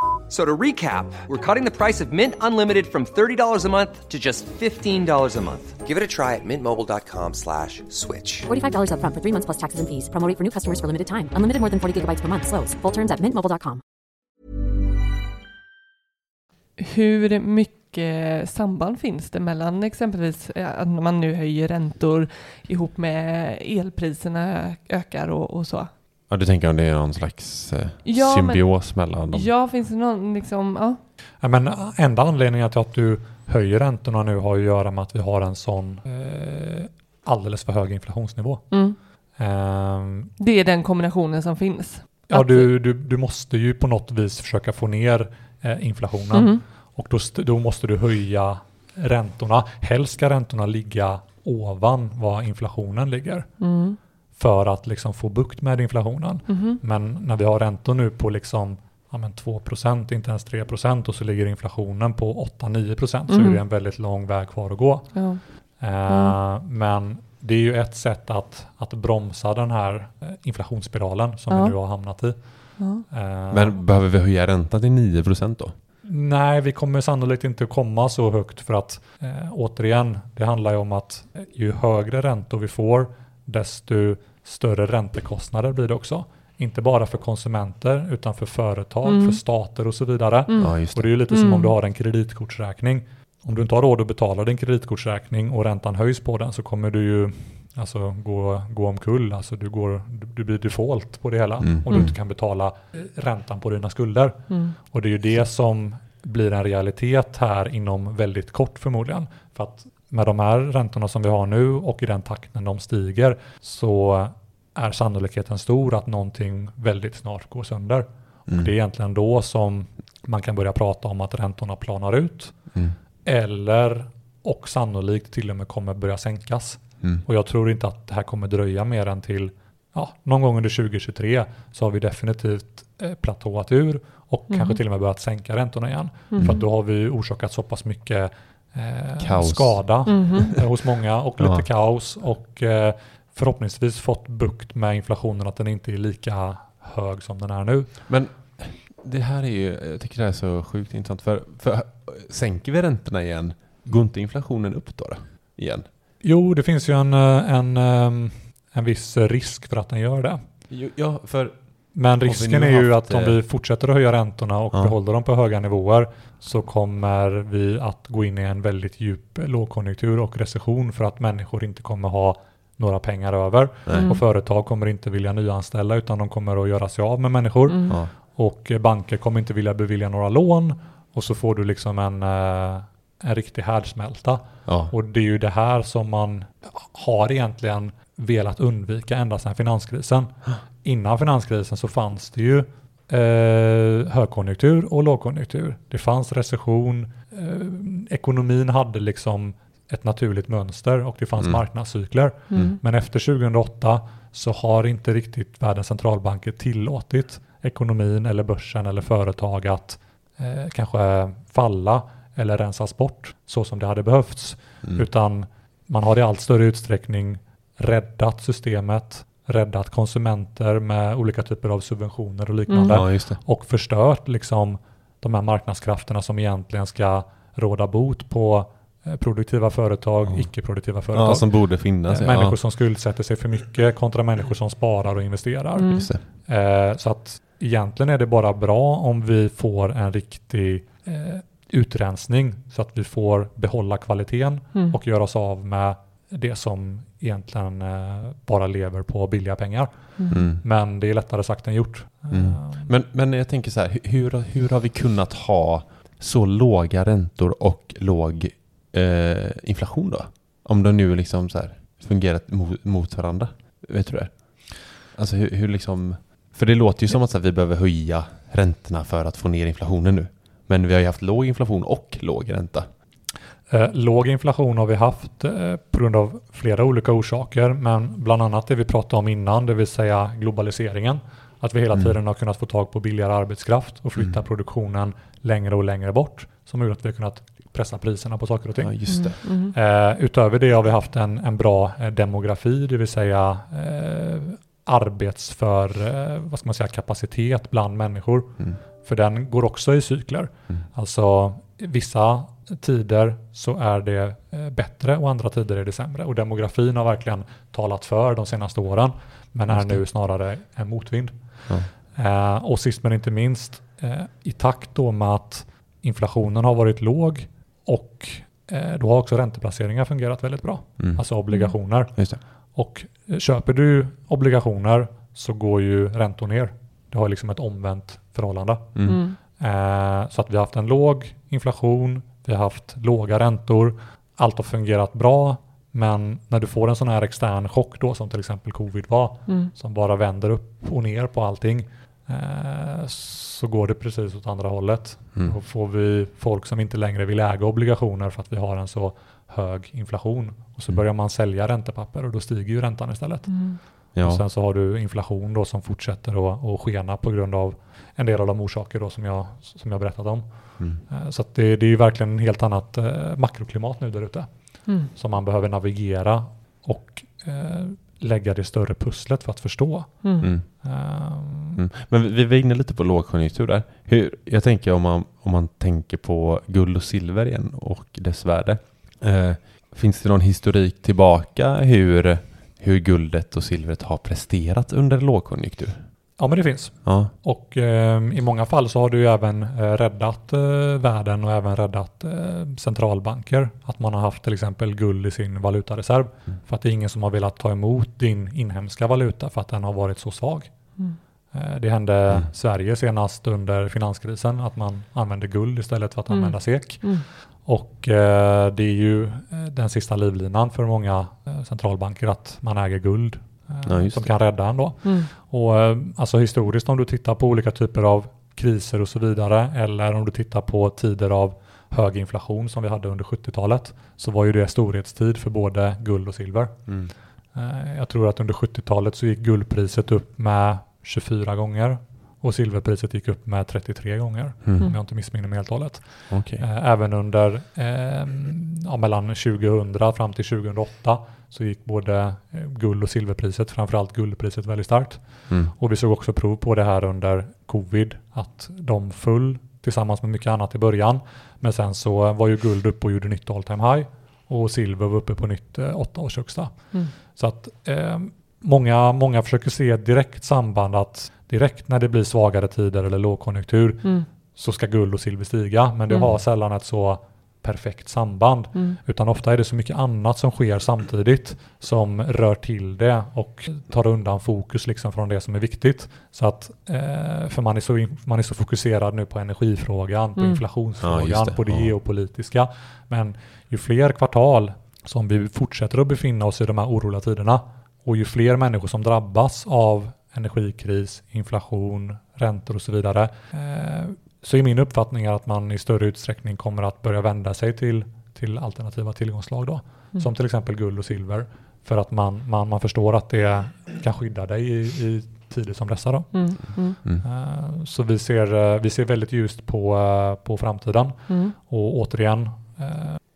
F- So to recap, we're cutting the price of Mint Unlimited from $30 a month to just $15 a month. Give it a try at mintmobile.com slash switch. $45 upfront for three months plus taxes and fees. Promo for new customers for limited time. Unlimited more than 40 gigabytes per month. Slows. Full terms at mintmobile.com. hur mycket samband finns det mellan exempelvis eh, att man nu höjer räntor ihop med elpriserna ökar och, och så? Ja, du tänker om det är någon slags eh, Ja, men- symbios mellan dem? Ja, finns det någon liksom, ja. Ja, men enda anledningen till att du höjer räntorna nu har ju att göra med att vi har en sån eh, alldeles för hög inflationsnivå. Mm. Ehm, Det är den kombinationen som finns. ja, du, du, du måste ju på något vis försöka få ner eh, inflationen Mhm. och då, då måste du höja räntorna. Helst ska räntorna ligga ovan vad inflationen ligger Mm. För att liksom få bukt med inflationen. Mhm. Men när vi har räntor nu på liksom ja, men 2% inte ens 3% och så ligger inflationen på 8-9% så är det en väldigt lång väg kvar att gå. Ja. Eh, Men det är ju ett sätt att, att bromsa den här eh, inflationsspiralen som Ja. vi nu har hamnat i. Ja. Eh, Men behöver vi höja räntan till 9% då? Nej, vi kommer sannolikt inte komma så högt för att eh, återigen, det handlar ju om att ju högre räntor vi får, desto större räntekostnader blir det också. Inte bara för konsumenter utan för företag, Mm. för stater och så vidare. Mm. Ja, just Och det. det är ju lite som Mm. om du har en kreditkortsräkning. Om du inte har råd att betala din kreditkortsräkning och räntan höjs på den så kommer du ju alltså, gå, gå omkull. Alltså, du, går, du, du blir default på det hela Mm. om du Mm. inte kan betala eh, räntan på dina skulder. Mm. Och det är ju det som blir en realitet här inom väldigt kort förmodligen. För att med de här räntorna som vi har nu och i den takten de stiger så är sannolikheten stor att någonting väldigt snart går sönder. Mm. Och det är egentligen då som man kan börja prata om att räntorna planar ut Mm. eller och sannolikt till och med kommer börja sänkas. Mm. Och jag tror inte att det här kommer dröja mer än till ja, någon gång under 2023 så har vi definitivt eh, platåat ur och Mm. kanske till och med börjat sänka räntorna igen. Mm. För att då har vi orsakat så pass mycket eh, skada Mhm. eh, hos många och lite Ja. kaos och eh, förhoppningsvis fått bukt med inflationen att den inte är lika hög som den är nu. Men det här är ju, jag tycker det här är så sjukt intressant. För, för sänker vi räntorna igen, går inte inflationen upp då? då igen? Jo, det finns ju en, eh, en, ehm, en viss risk för att den gör det. Jo, Ja, för Men risken är ju att om eh, vi fortsätter att höja räntorna och Ja. behåller dem på höga nivåer så kommer vi att gå in i en väldigt djup lågkonjunktur och recession för att människor inte kommer ha några pengar över Mm. och företag kommer inte vilja nyanställa utan de kommer att göra sig av med människor Mm. ja, och banker kommer inte vilja bevilja några lån och så får du liksom en, eh, en riktig härdsmälta. ja, Och det är ju det här som man har egentligen velat undvika ända sedan finanskrisen. Innan finanskrisen så fanns det ju eh, högkonjunktur och lågkonjunktur. Det fanns recession, eh, ekonomin hade liksom ett naturligt mönster och det fanns Mm. marknadscykler. Mm. Men efter 2008 så har inte riktigt världens centralbanker tillåtit ekonomin eller börsen eller företag att eh, kanske falla eller rensas bort så som det hade behövts. mm. Utan man har i allt större utsträckning räddat systemet, räddat konsumenter med olika typer av subventioner och liknande ja, just det. och förstört liksom de här marknadskrafterna som egentligen ska råda bot på produktiva företag, Ja. icke-produktiva företag. Ja, som borde finnas. Eh, Ja, Människor som skuldsätter sig för mycket kontra människor som sparar och investerar. Mm. Eh, så att egentligen är det bara bra om vi får en riktig eh, utrensning så att vi får behålla kvaliteten Mm. och göra oss av med det som egentligen eh, bara lever på billiga pengar. Mm. Men det är lättare sagt än gjort. Mm. Eh, Men, men jag tänker så här, hu- hur, hur har vi kunnat ha så låga räntor och låg eh, inflation då? Om de nu liksom så här fungerat mot, mot varandra. Vet du det? Alltså hur, hur liksom... För det låter ju som att så här, vi behöver höja räntorna för att få ner inflationen nu. Men vi har ju haft låg inflation och låg ränta. Eh, låg inflation har vi haft eh, på grund av flera olika orsaker, men bland annat det vi pratade om innan, det vill säga globaliseringen. Att vi hela Mm. tiden har kunnat få tag på billigare arbetskraft och flytta Mm. produktionen längre och längre bort, som har gjort att vi har kunnat pressa priserna på saker och ting. Ja, just det. Mm. Mm. Eh, utöver det har vi haft en, en bra eh, demografi, det vill säga eh, arbetsför eh, vad ska man säga, kapacitet bland människor. Mm. För den går också i cykler. Mm. Alltså vissa tider så är det eh, bättre och andra tider är det sämre. Och demografin har verkligen talat för de senaste åren, men är nu snarare en motvind. Ja. Eh, och sist men inte minst, eh, i takt då med att inflationen har varit låg och eh, då har också ränteplaceringar fungerat väldigt bra, Mm. alltså obligationer. Just det. Och eh, köper du obligationer så går ju räntor ner. Det har liksom ett omvänt förhållande. Mm. Mm. Eh, så att vi har haft en låg inflation, vi har haft låga räntor, allt har fungerat bra, men när du får en sån här extern chock då som till exempel covid var, Mm. som bara vänder upp och ner på allting, eh, så går det precis åt andra hållet. Mm. Då får vi folk som inte längre vill äga obligationer för att vi har en så hög inflation. Och så Mm. börjar man sälja räntepapper och då stiger ju räntan istället. Mm. Och Ja. sen så har du inflation då som fortsätter att, att skena på grund av en del av de orsaker då som jag, som jag berättat om. Mm. Eh, Så att det, det är ju verkligen en helt annat eh, makroklimat nu där ute Mm. som man behöver navigera och eh, lägga det större pusslet för att förstå. Mm. Mm. Men vi- vi var inne lite på lågkonjunktur där. Hur, jag tänker om man, om man tänker på guld och silver igen och dess värde. Eh, finns det någon historik tillbaka hur, hur guldet och silvret har presterat under lågkonjunktur? Ja men det finns. Ja, Och ehm, i många fall så har det ju även eh, räddat eh, världen och även räddat eh, centralbanker. Att man har haft till exempel guld i sin valutareserv. Mm. För att det är ingen som har velat ta emot din inhemska valuta för att den har varit så svag. Mm. Eh, Det hände Mm. Sverige senast under finanskrisen att man använde guld istället för att Mm. använda SEK. Mm. Och eh, det är ju eh, den sista livlinan för många eh, centralbanker att man äger guld eh, Ja, just som det. kan rädda ändå. Mm. Och eh, alltså historiskt om du tittar på olika typer av kriser och så vidare eller om du tittar på tider av hög inflation som vi hade under 70-talet så var ju det storhetstid för både guld och silver. Mm. Eh, Jag tror att under 70-talet så gick guldpriset upp med 24 gånger och silverpriset gick upp med 33 gånger Mm. om jag inte missminner mig helt och hållet. Eh, Även under eh, ja, mellan 2000 fram till 2008 så gick både eh, guld och silverpriset, framförallt guldpriset väldigt starkt. Mm. Och vi såg också prov på det här under covid, att de föll tillsammans med mycket annat i början. Men sen så var ju guld uppe och gjorde nytt all time high och silver var uppe på nytt eh, åtta års högsta. Mm. Så att eh, många, många försöker se direkt samband att direkt när det blir svagare tider eller lågkonjunktur Mm. så ska guld och silver stiga. Men det Mm. har sällan ett så perfekt samband. Mm. Utan ofta är det så mycket annat som sker samtidigt som rör till det och tar undan fokus liksom från det som är viktigt. Så att, eh, för man är, så man är så fokuserad nu på energifrågan, på Mm. Ja, inflationsfrågan, just det. på det Ja. geopolitiska. Men ju fler kvartal som vi fortsätter att befinna oss i de här oroliga tiderna och ju fler människor som drabbas av energikris, inflation, räntor och så vidare. Så är min uppfattning att man i större utsträckning kommer att börja vända sig till, till alternativa tillgångsslag då. Mm. Som till exempel guld och silver. För att man, man, man förstår att det kan skydda dig i, i tider som dessa. Då. Mm. Mm. Eh, så vi ser, eh, vi ser väldigt ljust på, eh, på framtiden. Mm. Och återigen,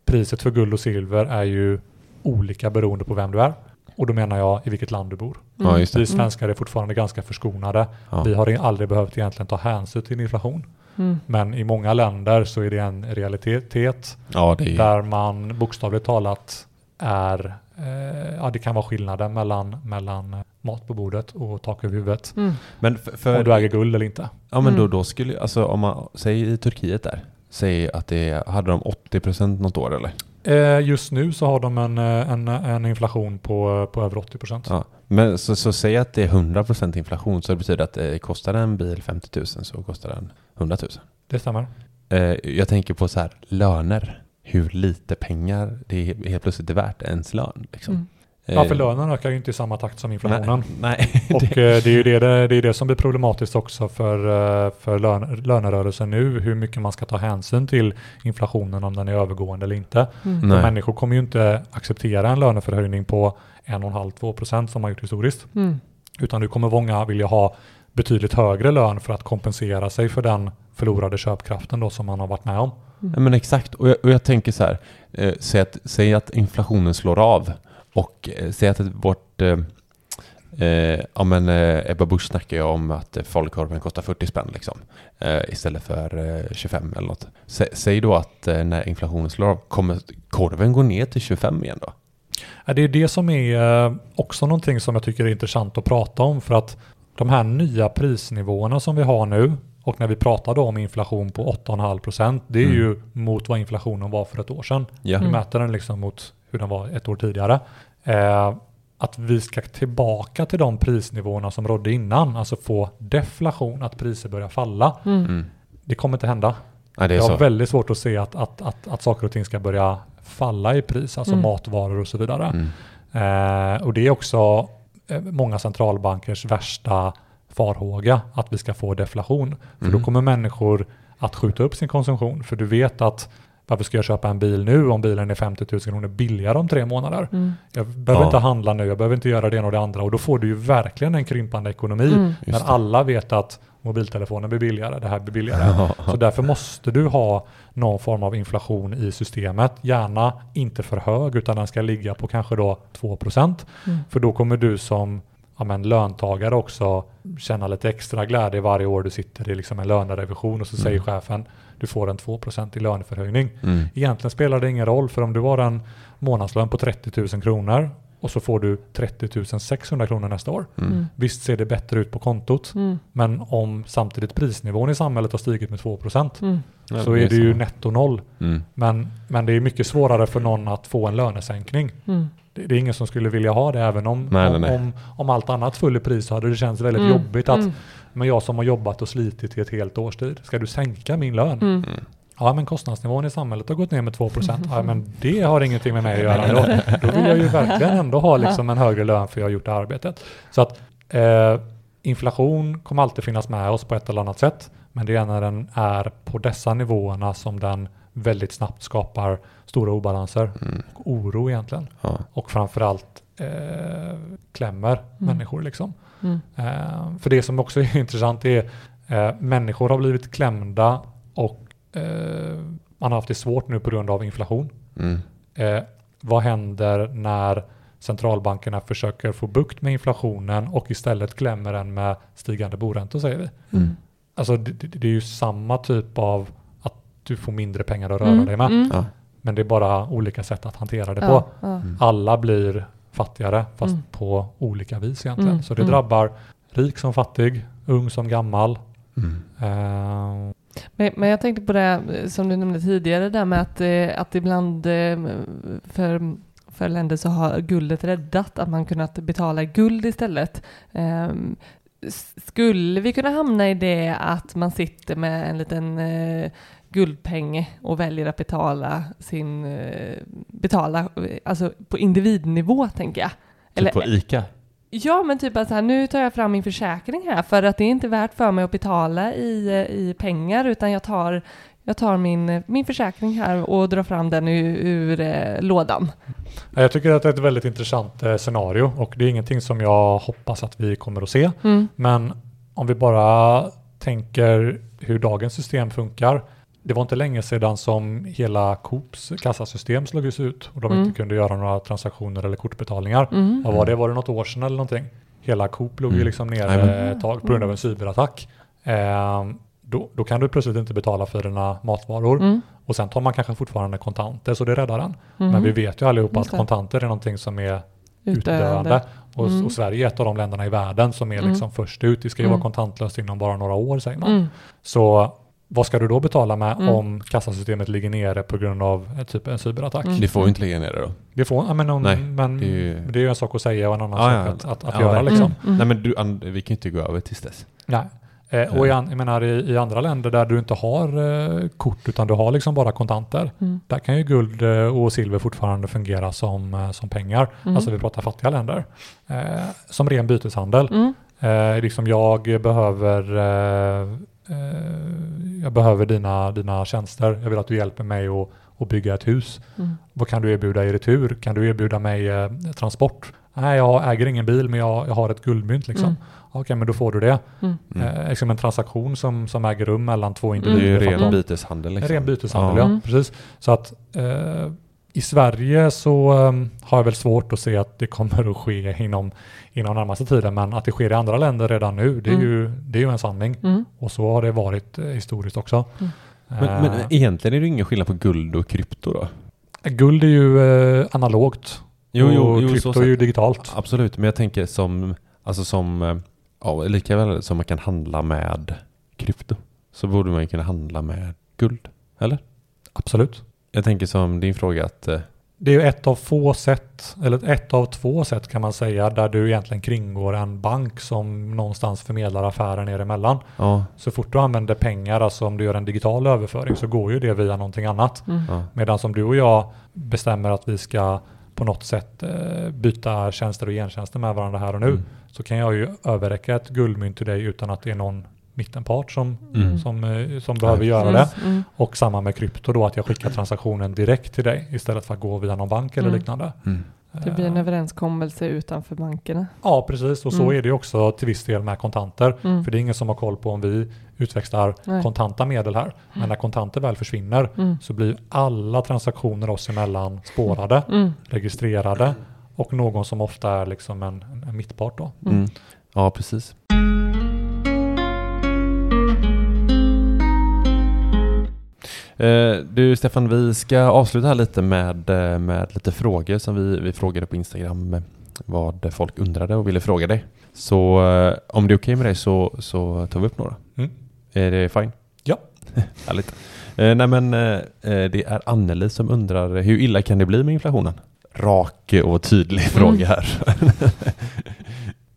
priset för guld och silver är ju olika beroende på vem du är. Och då menar jag i vilket land du bor. Ja, det. Vi svenskar är fortfarande ganska förskonade. Ja. Vi har aldrig behövt egentligen ta hänsyn till inflation. Mm. Men i många länder så är det en realitet Ja, det är där man bokstavligt talat är, eh, ja det kan vara skillnaden mellan, mellan mat på bordet och tak över huvudet. Mm. Men för, för Om du äger guld eller inte. ja men då, Mm. då skulle, alltså om man, säg i Turkiet där, säg att det, hade de 80% något år eller? Eh, just nu så har de en, eh, en, en inflation på, på över 80 procent. Ja. Men så, så säg att det är 100% inflation så det betyder att det kostar en bil 50 000 så kostar den 100 000. Det stämmer. Eh, jag tänker på så här, löner. Hur lite pengar det är helt plötsligt är värt ens lön. Liksom. Mm. Ja, för Eh, lönen ökar ju inte i samma takt som inflationen. Nej, nej. Och eh, det är ju det, det, är det som blir problematiskt också för, eh, för lön, lönerörelsen nu, hur mycket man ska ta hänsyn till inflationen, om den är övergående eller inte. Mm. Människor kommer ju inte acceptera en löneförhöjning på 1,5-2% som man gjort historiskt. Mm. Utan nu kommer många vilja ha betydligt högre lön för att kompensera sig för den förlorade köpkraften då som man har varit med om. Ja, men exakt, och jag, och jag tänker så här, eh, säg, att, säg att inflationen slår av och eh, säg att vårt, eh, eh, ja men eh, Ebba Busch snackar ju om att falukorven kostar 40 spänn liksom, eh, istället för eh, 25 eller något. Sä, säg då att eh, när inflationen slår av, kommer korven gå ner till 25 igen då? Ja, Det är det som är också någonting som jag tycker är intressant att prata om för att de här nya prisnivåerna som vi har nu och när vi pratar då om inflation på 8,5% det är Mm. ju mot vad inflationen var för ett år sedan. Ja. Vi Mm. mäter den liksom mot hur den var ett år tidigare. Eh, att vi ska tillbaka till de prisnivåerna som rådde innan, alltså få deflation, att priser börjar falla. Mm. Mm. Det kommer inte hända. Ja, det är Jag har väldigt svårt att se att, att, att, att saker och ting ska börja falla i pris, alltså Mm. matvaror och så vidare. Mm. Eh, och det är också eh, många centralbankers värsta farhåga, att vi ska få deflation. För då Mm. kommer människor att skjuta upp sin konsumtion, för du vet att varför ska jag köpa en bil nu om bilen är 50 000 kronor billigare om tre månader? Mm. Jag behöver Ja. inte handla nu, jag behöver inte göra det ena och det andra och då får du ju verkligen en krympande ekonomi Mm. När alla vet att mobiltelefonen blir billigare, det här blir billigare. Ja. Så därför måste du ha någon form av inflation i systemet. Gärna inte för hög utan den ska ligga på kanske då 2%. Mm. För då kommer du som ja, men, löntagare också känna lite extra glädje varje år du sitter i liksom en lönerevision och så Mm. säger chefen du får en 2% i löneförhöjning. Mm. Egentligen spelar det ingen roll för om du har en månadslön på 30 000 kronor och så får du 30 600 kronor nästa år. Mm. Mm. Visst ser det bättre ut på kontot Mm. men om samtidigt prisnivån i samhället har stigit med 2% Mm. Ja, så är det ju netto noll. Mm. Men, men det är mycket svårare för någon att få en lönesänkning. Mm. Det, det är ingen som skulle vilja ha det även om, Nej, om, nej, om, om allt annat föll i pris så hade det känts väldigt Mm. jobbigt att Mm. Men jag som har jobbat och slitit i ett helt års tid, ska du sänka min lön? Mm. Ja men kostnadsnivån i samhället har gått ner med 2%. Ja men det har ingenting med mig att göra. Då, då vill jag ju verkligen ändå ha liksom en högre lön för jag har gjort det arbetet. Så att eh, inflation kommer alltid finnas med oss på ett eller annat sätt. Men det är när den är på dessa nivåerna som den väldigt snabbt skapar stora obalanser Mm. och oro egentligen. Ja. Och framförallt eh, klämmer människor liksom. Mm. Eh, för det som också är intressant är eh, människor har blivit klämda och eh, man har haft det svårt nu på grund av inflation. Mm. Eh, vad händer när centralbankerna försöker få bukt med inflationen och istället klämmer den med stigande boräntor säger vi. Mm. Alltså det, det, det är ju samma typ av att du får mindre pengar att röra Mm, dig med. mm. Ja. Men det är bara olika sätt att hantera det Ja, på. ja. Alla blir fattigare fast Mm. på olika vis egentligen. Mm, Så det mm. drabbar rik som fattig, ung som gammal. Mm. Eh, Men, men jag tänkte på det som du nämnde tidigare där med att, eh, att ibland eh, för, för länder så har guldet räddat, att man kunnat betala guld istället. Ehm, Skulle vi kunna hamna i det att man sitter med en liten eh, guldpeng och väljer att betala sin, eh, betala, alltså på individnivå tänker jag. Typ på ICA. Ja, men typ att så här, nu tar jag fram min försäkring här för att det är inte värt för mig att betala i, eh, i pengar utan jag tar, jag tar min, eh, min försäkring här och drar fram den ur, ur eh, lådan. jag tycker att det är ett väldigt intressant eh, scenario och det är ingenting som jag hoppas att vi kommer att se. Mm. Men om vi bara tänker hur dagens system funkar. Det var inte länge sedan som hela Coops kassasystem slogs ut och de Mm. inte kunde göra några transaktioner eller kortbetalningar. Mm. Vad var det? Var det något år sedan eller någonting? Hela Coop låg ju Mm. liksom ner Jajamän. ett tag på grund av en cyberattack. Ehm, då, då kan du plötsligt inte betala för dina matvaror Mm. och sen tar man kanske fortfarande kontanter så det räddar den. Mm. Men vi vet ju allihopa att kontanter är någonting som är Utdöende. utdöende. Och, Mm. och Sverige är ett av de länderna i världen som är Mm. liksom först ut. Det ska ju Mm. vara kontantlöst inom bara några år säger man. Mm. Så vad ska du då betala med Mm. om kassasystemet ligger nere på grund av eh, typ en cyberattack? Mm. Det får ju inte ligga ner det då. Det, får, ja, men om, Nej, men det det är är, ju- ju en sak att säga och en annan Ja, sak ja. att, att, att Ja, göra. Liksom. Mm. Nej men du, vi kan ju inte gå över tills dess. Nej. Eh, och i, jag menar, i, i andra länder där du inte har eh, kort utan du har liksom bara kontanter. Mm. Där kan ju guld eh, och silver fortfarande fungera som, eh, som pengar. Mm. Alltså vi pratar fattiga länder. Eh, som ren byteshandel. Mm. Eh, liksom jag behöver, eh, jag behöver dina, dina tjänster. Jag vill att du hjälper mig att, att bygga ett hus. Mm. Vad kan du erbjuda i retur? Kan du erbjuda mig eh, transport? Nej, jag äger ingen bil men jag, jag har ett guldmynt liksom. Mm. Okej, men då får du det. Mm. Mm. Eh, liksom en transaktion som, som äger rum mellan två Det är individer. ju ren de- byteshandel liksom. ren byteshandel, Ja. ja. Mm. Precis. Så att eh, i Sverige så eh, har jag väl svårt att se att det kommer att ske inom, inom närmaste tiden. Men att det sker i andra länder redan nu, det är, Mm. ju, det är ju en sanning. Mm. Och så har det varit eh, historiskt också. Mm. Men, men Eh, egentligen är det ingen skillnad på guld och krypto då? guld är ju eh, analogt Jo, jo, och jo, krypto är ju digitalt. Absolut, men jag tänker som, alltså som, eh, ja, lika väl som man kan handla med krypto, så borde man ju kunna handla med guld, eller? Absolut. Jag tänker som din fråga att, eh, Det är ju ett av få sätt, eller ett av två sätt kan man säga, där du egentligen kringgår en bank som någonstans förmedlar affären er emellan. ja, Så fort du använder pengar, alltså om du gör en digital överföring, så går ju det via någonting annat. Mm. ja, Medan som du och jag bestämmer att vi ska på något sätt eh, byta tjänster och gentjänster med varandra här och nu, Mm. så kan jag ju överräcka ett guldmynt till dig utan att det är någon mittenpart som, Mm. som, eh, som behöver Ja. göra det. Mm. Och samma med krypto då, att jag skickar transaktionen direkt till dig istället för att gå via någon bank eller Mm. liknande. Mm. Det blir en Eh, överenskommelse utanför bankerna. Ja, precis. Och så Mm. är det också till viss del med kontanter. Mm. För det är ingen som har koll på om vi utväxlar Nej. kontanta medel här. Men när kontanter väl försvinner Mm. så blir alla transaktioner oss emellan spårade, Mm. registrerade och någon som ofta är liksom en, en, en mittpart då. Mm. Ja, precis. Du Stefan, vi ska avsluta här lite med, eh, med lite frågor som vi, vi frågade på Instagram eh, vad folk undrade och ville fråga dig. Så eh, om det är okej med dig så, så tar vi upp några. Mm. Är det fine? Ja. Härligt. Eh, nej men eh, eh, det är Anneli som undrar hur illa kan det bli med inflationen? Rak och tydlig fråga här.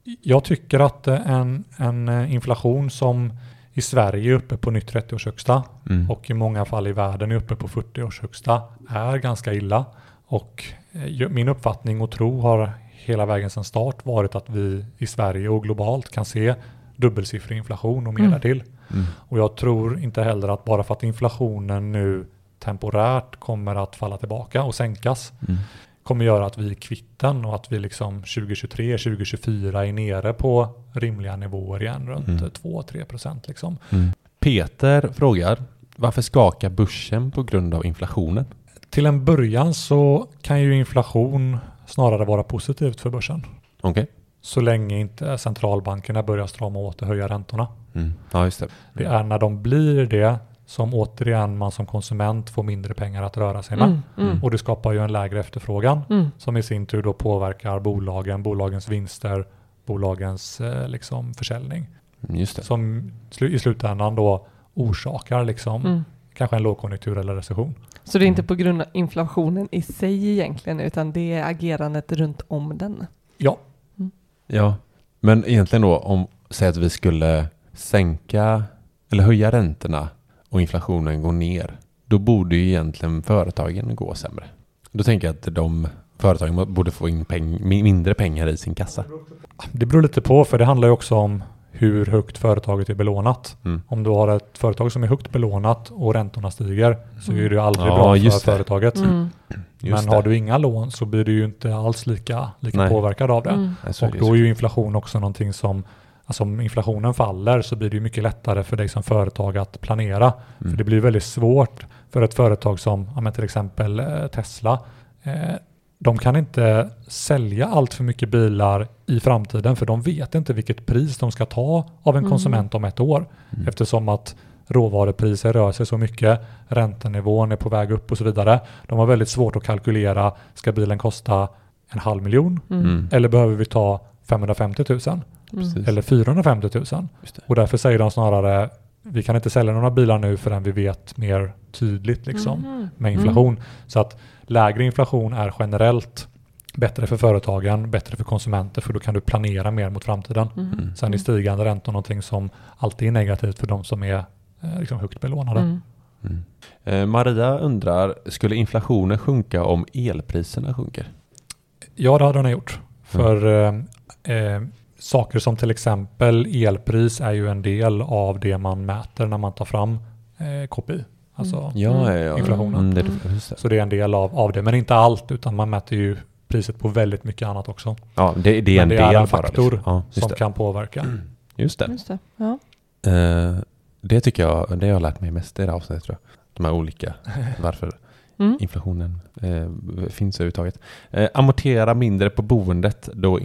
Jag tycker att eh, en, en eh, inflation som i Sverige är uppe på nytt 30-års högsta Mm. och i många fall i världen är uppe på 40-års högsta är ganska illa. Och eh, min uppfattning och tro har hela vägen sedan start varit att vi i Sverige och globalt kan se dubbelsiffrig inflation och mer Mm. därtill. Mm. Och jag tror inte heller att bara för att inflationen nu temporärt kommer att falla tillbaka och sänkas Mm. Kommer göra att vi är kvitten och att vi liksom 2023, 2024 är nere på rimliga nivåer igen runt Mm. 2-3 procent liksom. Peter frågar, varför skakar börsen på grund av inflationen? Till en början så kan ju inflation snarare vara positivt för börsen. Okej. Så länge inte centralbankerna börjar strama åt och höja räntorna. Mm. Ja, det. Det är när de blir det som återigen man som konsument får mindre pengar att röra sig med. Mm, mm, Och det skapar ju en lägre efterfrågan mm. som i sin tur då påverkar bolagen, bolagens vinster, bolagens eh, liksom försäljning. Just det. Som slu- i slutändan då orsakar liksom Mm. kanske en lågkonjunktur eller recession. Så det är inte på grund av inflationen i sig egentligen, utan det är agerandet runt om den. Ja, Ja, men egentligen då om, säg att vi skulle sänka eller höja räntorna och inflationen går ner, då borde ju egentligen företagen gå sämre. Då tänker jag att de företagen borde få in peng, mi- mindre pengar i sin kassa. det beror lite på för det handlar ju också om hur högt företaget är belånat. Mm. Om du har ett företag som är högt belånat och räntorna stiger så är det ju aldrig Ja, bra för det. företaget. Mm. Men har du inga lån så blir du ju inte alls lika, lika Nej. påverkad av det. Mm. Och då är ju. ju inflation också någonting som, alltså om inflationen faller så blir det ju mycket lättare för dig som företag att planera. Mm. För det blir väldigt svårt för ett företag som ja, men till exempel eh, Tesla. Eh, de kan inte sälja allt för mycket bilar i framtiden för de vet inte vilket pris de ska ta av en Mm. konsument om ett år. Mm. Eftersom att råvarupriser rör sig så mycket, räntenivån är på väg upp och så vidare. De har väldigt svårt att kalkylera, ska bilen kosta en halv miljon Mm. Mm. eller behöver vi ta 550 000 Mm. Precis. eller 450 000? Just det. Och därför säger de snarare vi kan inte sälja några bilar nu förrän vi vet mer tydligt liksom, Mhm. med inflation. Så att lägre inflation är generellt bättre för företagen, bättre för konsumenter för då kan du planera mer mot framtiden. Mm. Sen är stigande räntor någonting som alltid är negativt för de som är eh, liksom högt belånade. Mm. Mm. Eh, Maria undrar, skulle inflationen sjunka om elpriserna sjunker? Ja, det hade den gjort. För eh, eh, saker som till exempel elpris är ju en del av det man mäter när man tar fram eh, KPI. Alltså, Mm. Ja, ja, ja. Inflationen. Mm, det, Mm. det. Så det är en del av, av det, men inte allt, utan man mäter ju priset på väldigt mycket annat också Ja, det, det är Men en det del är en faktor liksom. Ja, just som det. kan påverka. Just det. Just det. Ja. Eh, det tycker jag, det har jag lärt mig mest i det här avsnittet tror jag. De här olika, varför Mm. inflationen eh, finns överhuvudtaget. Eh, amortera mindre på boendet då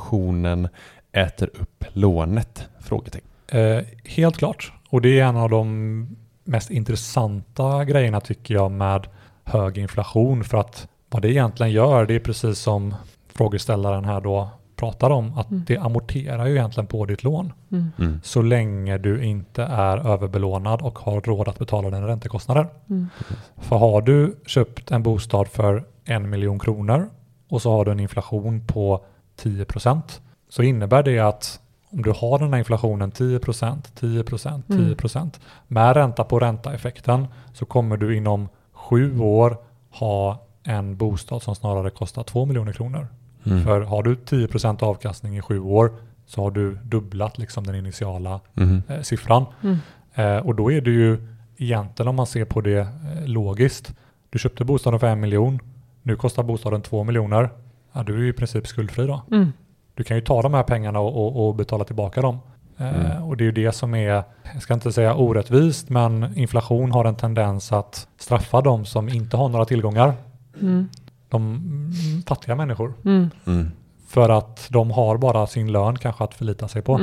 inflationen äter upp lånet? Frågetecken. Eh, helt klart. Och det är en av de mest intressanta grejerna tycker jag med hög inflation. För att vad det egentligen gör, det är precis som frågeställaren här då pratar om, att Mm. det amorterar ju egentligen på ditt lån. Mm. Mm. Så länge du inte är överbelånad och har råd att betala dina räntekostnader. Mm. För har du köpt en bostad för en miljon kronor och så har du en inflation på 10% så innebär det att om du har den här inflationen 10% 10% 10 Mm. med ränta på ränta-effekten så kommer du inom sju år ha en bostad som snarare kostar 2 miljoner kronor. Mm. För har du 10% avkastning i sju år så har du dubblat liksom den initiala Mhm. eh, siffran. Mm. Eh, och då är det ju egentligen om man ser på det eh, logiskt. Du köpte bostaden för en miljon. Nu kostar bostaden två miljoner. Ja, du är ju i princip skuldfri då. Mm. Du kan ju ta de här pengarna och, och, och betala tillbaka dem. Eh, Mm. och det är ju det som är, jag ska inte säga orättvist, men inflation har en tendens att straffa de som inte har några tillgångar. Mm. De mm, fattiga människor. Mm. Mm. För att de har bara sin lön kanske att förlita sig på.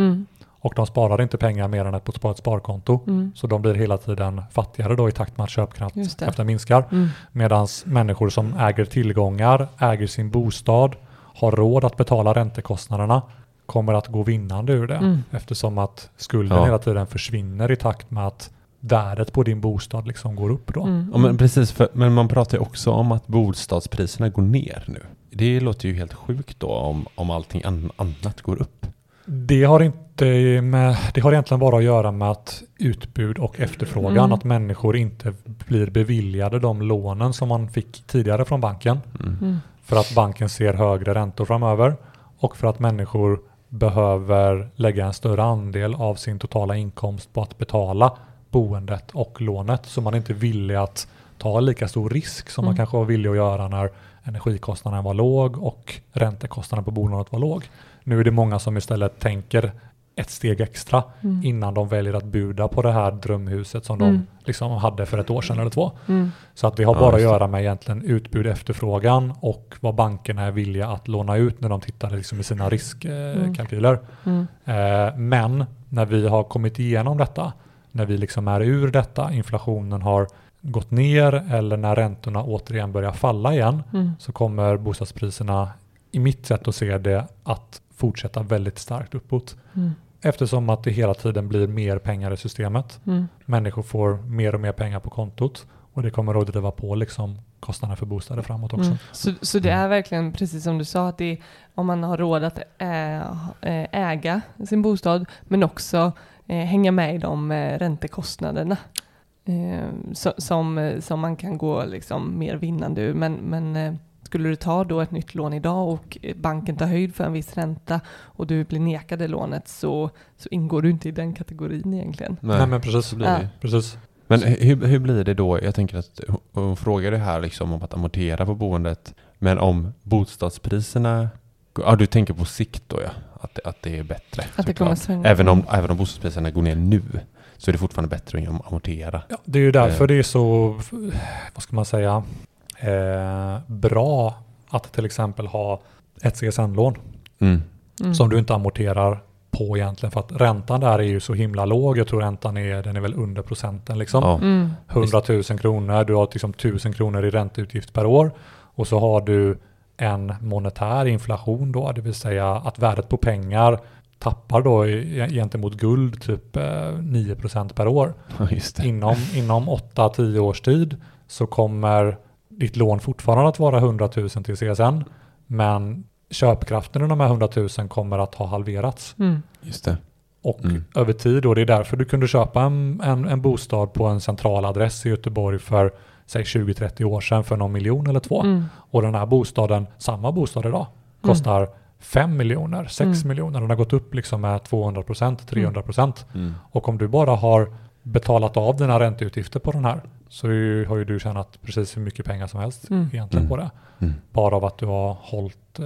Och de sparar inte pengar mer än ett på ett sparkonto. Mm. Så de blir hela tiden fattigare då i takt med att köpkraften minskar. Mm. Medan människor som äger tillgångar, äger sin bostad, har råd att betala räntekostnaderna kommer att gå vinnande ur det. Mm. Eftersom att skulden Ja. hela tiden försvinner i takt med att värdet på din bostad liksom går upp då. Mm. Ja, men precis, för, men man pratar ju också om att bostadspriserna går ner nu. Det låter ju helt sjukt då om, om allting an, annat går upp. Det har, inte med, det har egentligen bara att göra med att utbud och efterfrågan, Mm. att människor inte blir beviljade de lånen som man fick tidigare från banken. Mm. Mm. För att banken ser högre räntor framöver och för att människor behöver lägga en större andel av sin totala inkomst på att betala boendet och lånet. Så man är inte villig att ta lika stor risk som man Mm. kanske var villig att göra när energikostnaden var låg och räntekostnaden på bolånet var låg. Nu är det många som istället tänker ett steg extra Mm. innan de väljer att buda på det här drömhuset som Mm. de liksom hade för ett år sedan eller två. Mm. Så att det har Ja, bara att göra med egentligen utbud efterfrågan och vad bankerna är villiga att låna ut när de tittar liksom i sina riskkalkyler. Mm. Eh, men när vi har kommit igenom detta, när vi liksom är ur detta, inflationen har gått ner eller när räntorna återigen börjar falla igen Mm. så kommer bostadspriserna i mitt sätt att se det att fortsätta väldigt starkt uppåt. Mm. Eftersom att det hela tiden blir mer pengar i systemet. Mm. Människor får mer och mer pengar på kontot och det kommer att driva på liksom kostnaderna för bostäder framåt också. Mm. Så, så det är verkligen precis som du sa, att det är, om man har råd att ä, ä- äga sin bostad, men också eh, hänga med i de eh, räntekostnaderna. Eh, som, eh, som man kan gå liksom mer vinnande ur. Men, men eh, skulle du ta då ett nytt lån idag och eh, banken tar höjd för en viss ränta och du blir nekad det lånet så, så ingår du inte i den kategorin egentligen. Nej, men precis. så blir det. Ja. ju. Precis. Men hur, hur blir det då? Jag tänker att hon- hon frågade här liksom om att amortera på boendet. Men om bostadspriserna, ja du tänker på sikt då ja, att, det- att det är bättre. Att det kommer svänga. även, om, även om bostadspriserna går ner nu så är det fortfarande bättre att amortera. Ja, det är ju därför Eh. det är så, vad ska man säga, eh, bra att till exempel ha ett CSN-lån Mm. Mm. som du inte amorterar på egentligen för att räntan där är ju så himla låg. Jag tror räntan är, den är väl under procenten liksom. Ja. Mm. 100 000 kronor, du har liksom 1000 kronor i ränteutgift per år och så har du en monetär inflation då, det vill säga att värdet på pengar tappar då gentemot guld typ eh, 9 per år. Ja, just det. Inom, inom 8-10 års tid så kommer ditt lån fortfarande att vara 100 000 till CSN men köpkraften i de här 100 000 kommer att ha halverats. Mm. Just det. Och Mm. över tid då, det är därför du kunde köpa en, en, en bostad på en central adress i Göteborg för säg 20-30 år sedan för någon miljon eller två. Mm. Och den här bostaden, samma bostad idag, kostar 5 miljoner, 6 Mm. miljoner. Den har gått upp liksom med 200 procent, 300 procent. Mm. Och om du bara har betalat av dina ränteutgifter på den här så ju, har ju du tjänat precis hur mycket pengar som helst Mm. egentligen Mm. på det. Mm. Bara av att du har hållit, eh,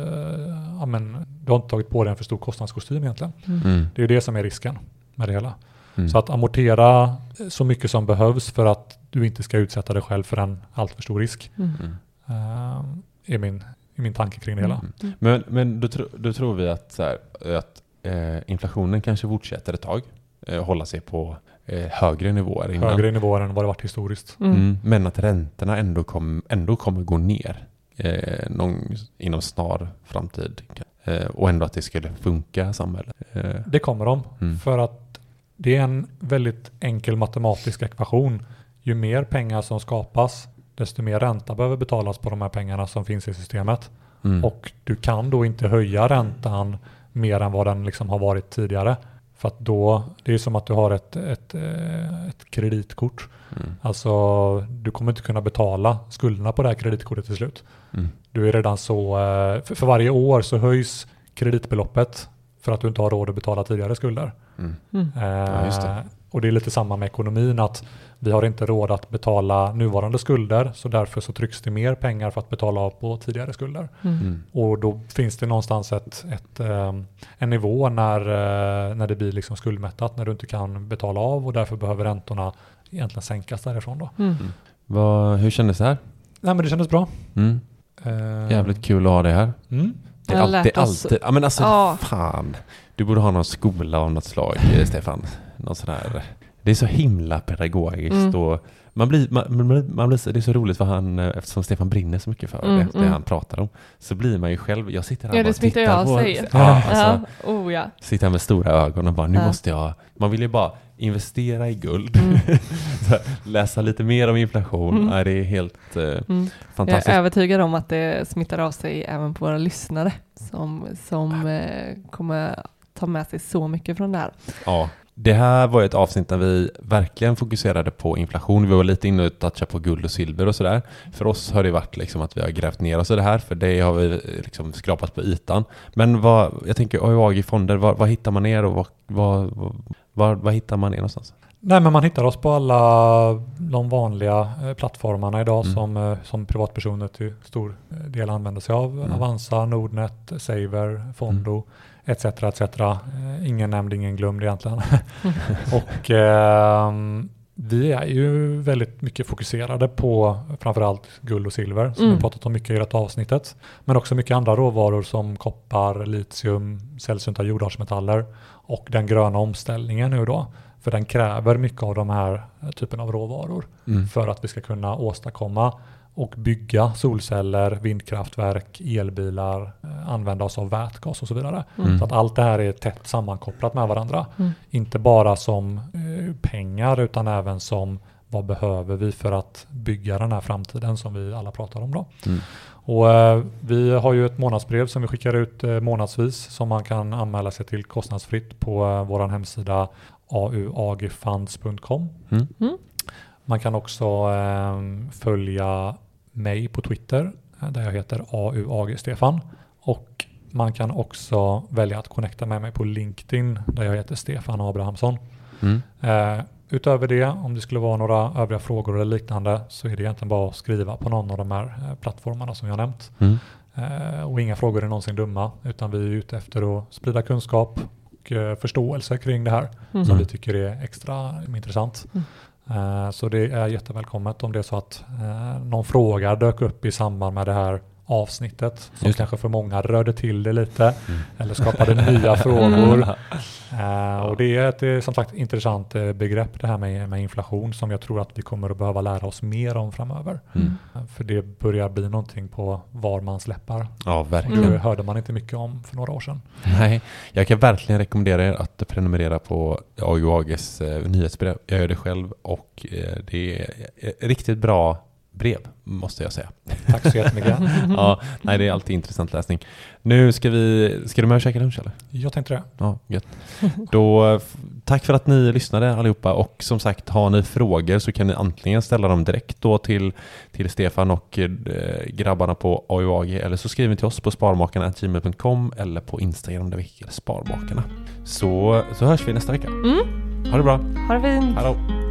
ja men du har inte tagit på dig en för stor kostnadskostym egentligen. Mm. Det är ju det som är risken med det hela. Mm. Så att amortera så mycket som behövs för att du inte ska utsätta dig själv för en alltför stor risk. Mm. Mm. eh, är, min, är min tanke kring det hela. Mm. Men, men då, tro, då tror vi att, så här, att eh, inflationen kanske fortsätter ett tag. Eh, hålla sig på eh, högre nivåer innan. Högre nivåer än vad det varit historiskt. Mm. Mm. Men att räntorna ändå, kom, ändå kommer gå ner eh, någon, inom snar framtid. Eh, och ändå att det skulle funka samhället. Eh, Det kommer de. Mm. För att det är en väldigt enkel matematisk ekvation. Ju mer pengar som skapas, desto mer ränta behöver betalas på de här pengarna som finns i systemet. mm. Och du kan då inte höja räntan mer än vad den liksom har varit tidigare. För att då, det är som att du har ett, ett, eh, ett kreditkort. Mm. Alltså du kommer inte kunna betala skulderna på det här kreditkortet till slut. Mm. Du är redan så, eh, för, för varje år så höjs kreditbeloppet för att du inte har råd att betala tidigare skulder. Mm. Mm. Eh, just det. Och det är lite samma med ekonomin att vi har inte råd att betala nuvarande skulder så därför så trycks det mer pengar för att betala av på tidigare skulder. Mm. Mm. Och då finns det någonstans ett, ett, ehm, en nivå när, eh, när det blir liksom skuldmättat, när du inte kan betala av och därför behöver räntorna egentligen sänkas därifrån då. Mm. Vad, hur kändes det här? Nej men det kändes bra. Mm. Eh, Jävligt kul att ha det här. Mm. Det är alltid, alltid, ja men alltså Ja. fan. Du borde ha någon skola av något slag, Stefan. Någon sån här. Det är så himla pedagogiskt Mm. och man blir, man, man, man blir, det är så roligt för han, eh, eftersom Stefan brinner så mycket för Mm, det, det mm. han pratar om, så blir man ju själv, jag sitter här Ja, och bara tittar av på, sig. Ja, alltså, Ja, oh ja. sitter här med stora ögon och bara, nu Ja. måste jag, man vill ju bara investera i guld, Mm. Läsa lite mer om inflation, Mm. ja, det är helt eh, Mm. Jag fantastiskt. är övertygad om att det smittar av sig även på våra lyssnare som, som eh, kommer ta med sig så mycket från det här. Ja, det här var ett avsnitt där vi verkligen fokuserade på inflation. Vi var lite inne och touchade på guld och silver och sådär. För oss har det varit liksom att vi har grävt ner oss i det här, för det har vi liksom skrapat på ytan. Men vad, jag tänker AIAG-fonder, vad, vad hittar man er och vad, vad, vad, vad hittar man er någonstans? Nej, men man hittar oss på alla de vanliga eh, plattformarna idag Mm. som, eh, som privatpersoner till stor eh, del använder sig av. Mm. Avanza, Nordnet, Saver, Fondo etc. etc. Eh, Ingen nämnd, ingen glömd egentligen. och ehm, vi är ju väldigt mycket fokuserade på framförallt guld och silver som Mm. vi pratat om mycket i detta avsnittet. Men också mycket andra råvaror som koppar, litium, sällsynta jordartsmetaller och den gröna omställningen nu då. För den kräver mycket av de här eh, typen av råvaror Mm. för att vi ska kunna åstadkomma och bygga solceller, vindkraftverk, elbilar, eh, använda oss av vätgas och så vidare. Mm. Så att allt det här är tätt sammankopplat med varandra. Mm. Inte bara som eh, pengar utan även som vad behöver vi för att bygga den här framtiden som vi alla pratar om då. Mm. Och eh, vi har ju ett månadsbrev som vi skickar ut eh, månadsvis som man kan anmäla sig till kostnadsfritt på eh, vår hemsida auagfunds.com. Mm. Mm. Man kan också eh, följa mig på Twitter eh, där jag heter auagstefan och man kan också välja att connecta med mig på LinkedIn där jag heter Stefan Abrahamsson. Mm. Eh, utöver det, om det skulle vara några övriga frågor eller liknande så är det egentligen bara att skriva på någon av de här eh, plattformarna som jag nämnt. Mm. Eh, och inga frågor är någonsin dumma utan vi är ute efter att sprida kunskap och eh, förståelse kring det här Mm. som vi tycker är extra intressant. Eh, så det är jättevälkommet om det är så att eh, någon fråga dök upp i samband med det här avsnittet som kanske för många rörde till det lite Mm. eller skapade nya frågor. Eh, och det är ett eh, som sagt intressant eh, begrepp det här med, med inflation som jag tror att vi kommer att behöva lära oss mer om framöver. Mm. För det börjar bli någonting på var man släppar. Ja, verkligen. Det hörde man inte mycket om för några år sedan. Nej, jag kan verkligen rekommendera er att prenumerera på AUAGs eh, nyhetsbrev. Jag gör det själv och eh, det är riktigt bra brev, måste jag säga. Tack så jättemycket. Ja, nej, det är alltid intressant läsning. Nu ska vi, ska du med och käka lunch eller? Jag tänkte det. Ja, gött. Då, tack för att ni lyssnade allihopa och som sagt, har ni frågor så kan ni antingen ställa dem direkt då till, till Stefan och eh, grabbarna på AUAG eller så skriver ni till oss på sparmakarna.gmail.com eller på Instagram där vi heter Sparmakarna. Så, så hörs vi nästa vecka. Mm. Ha det bra. Ha det fint. Hallå.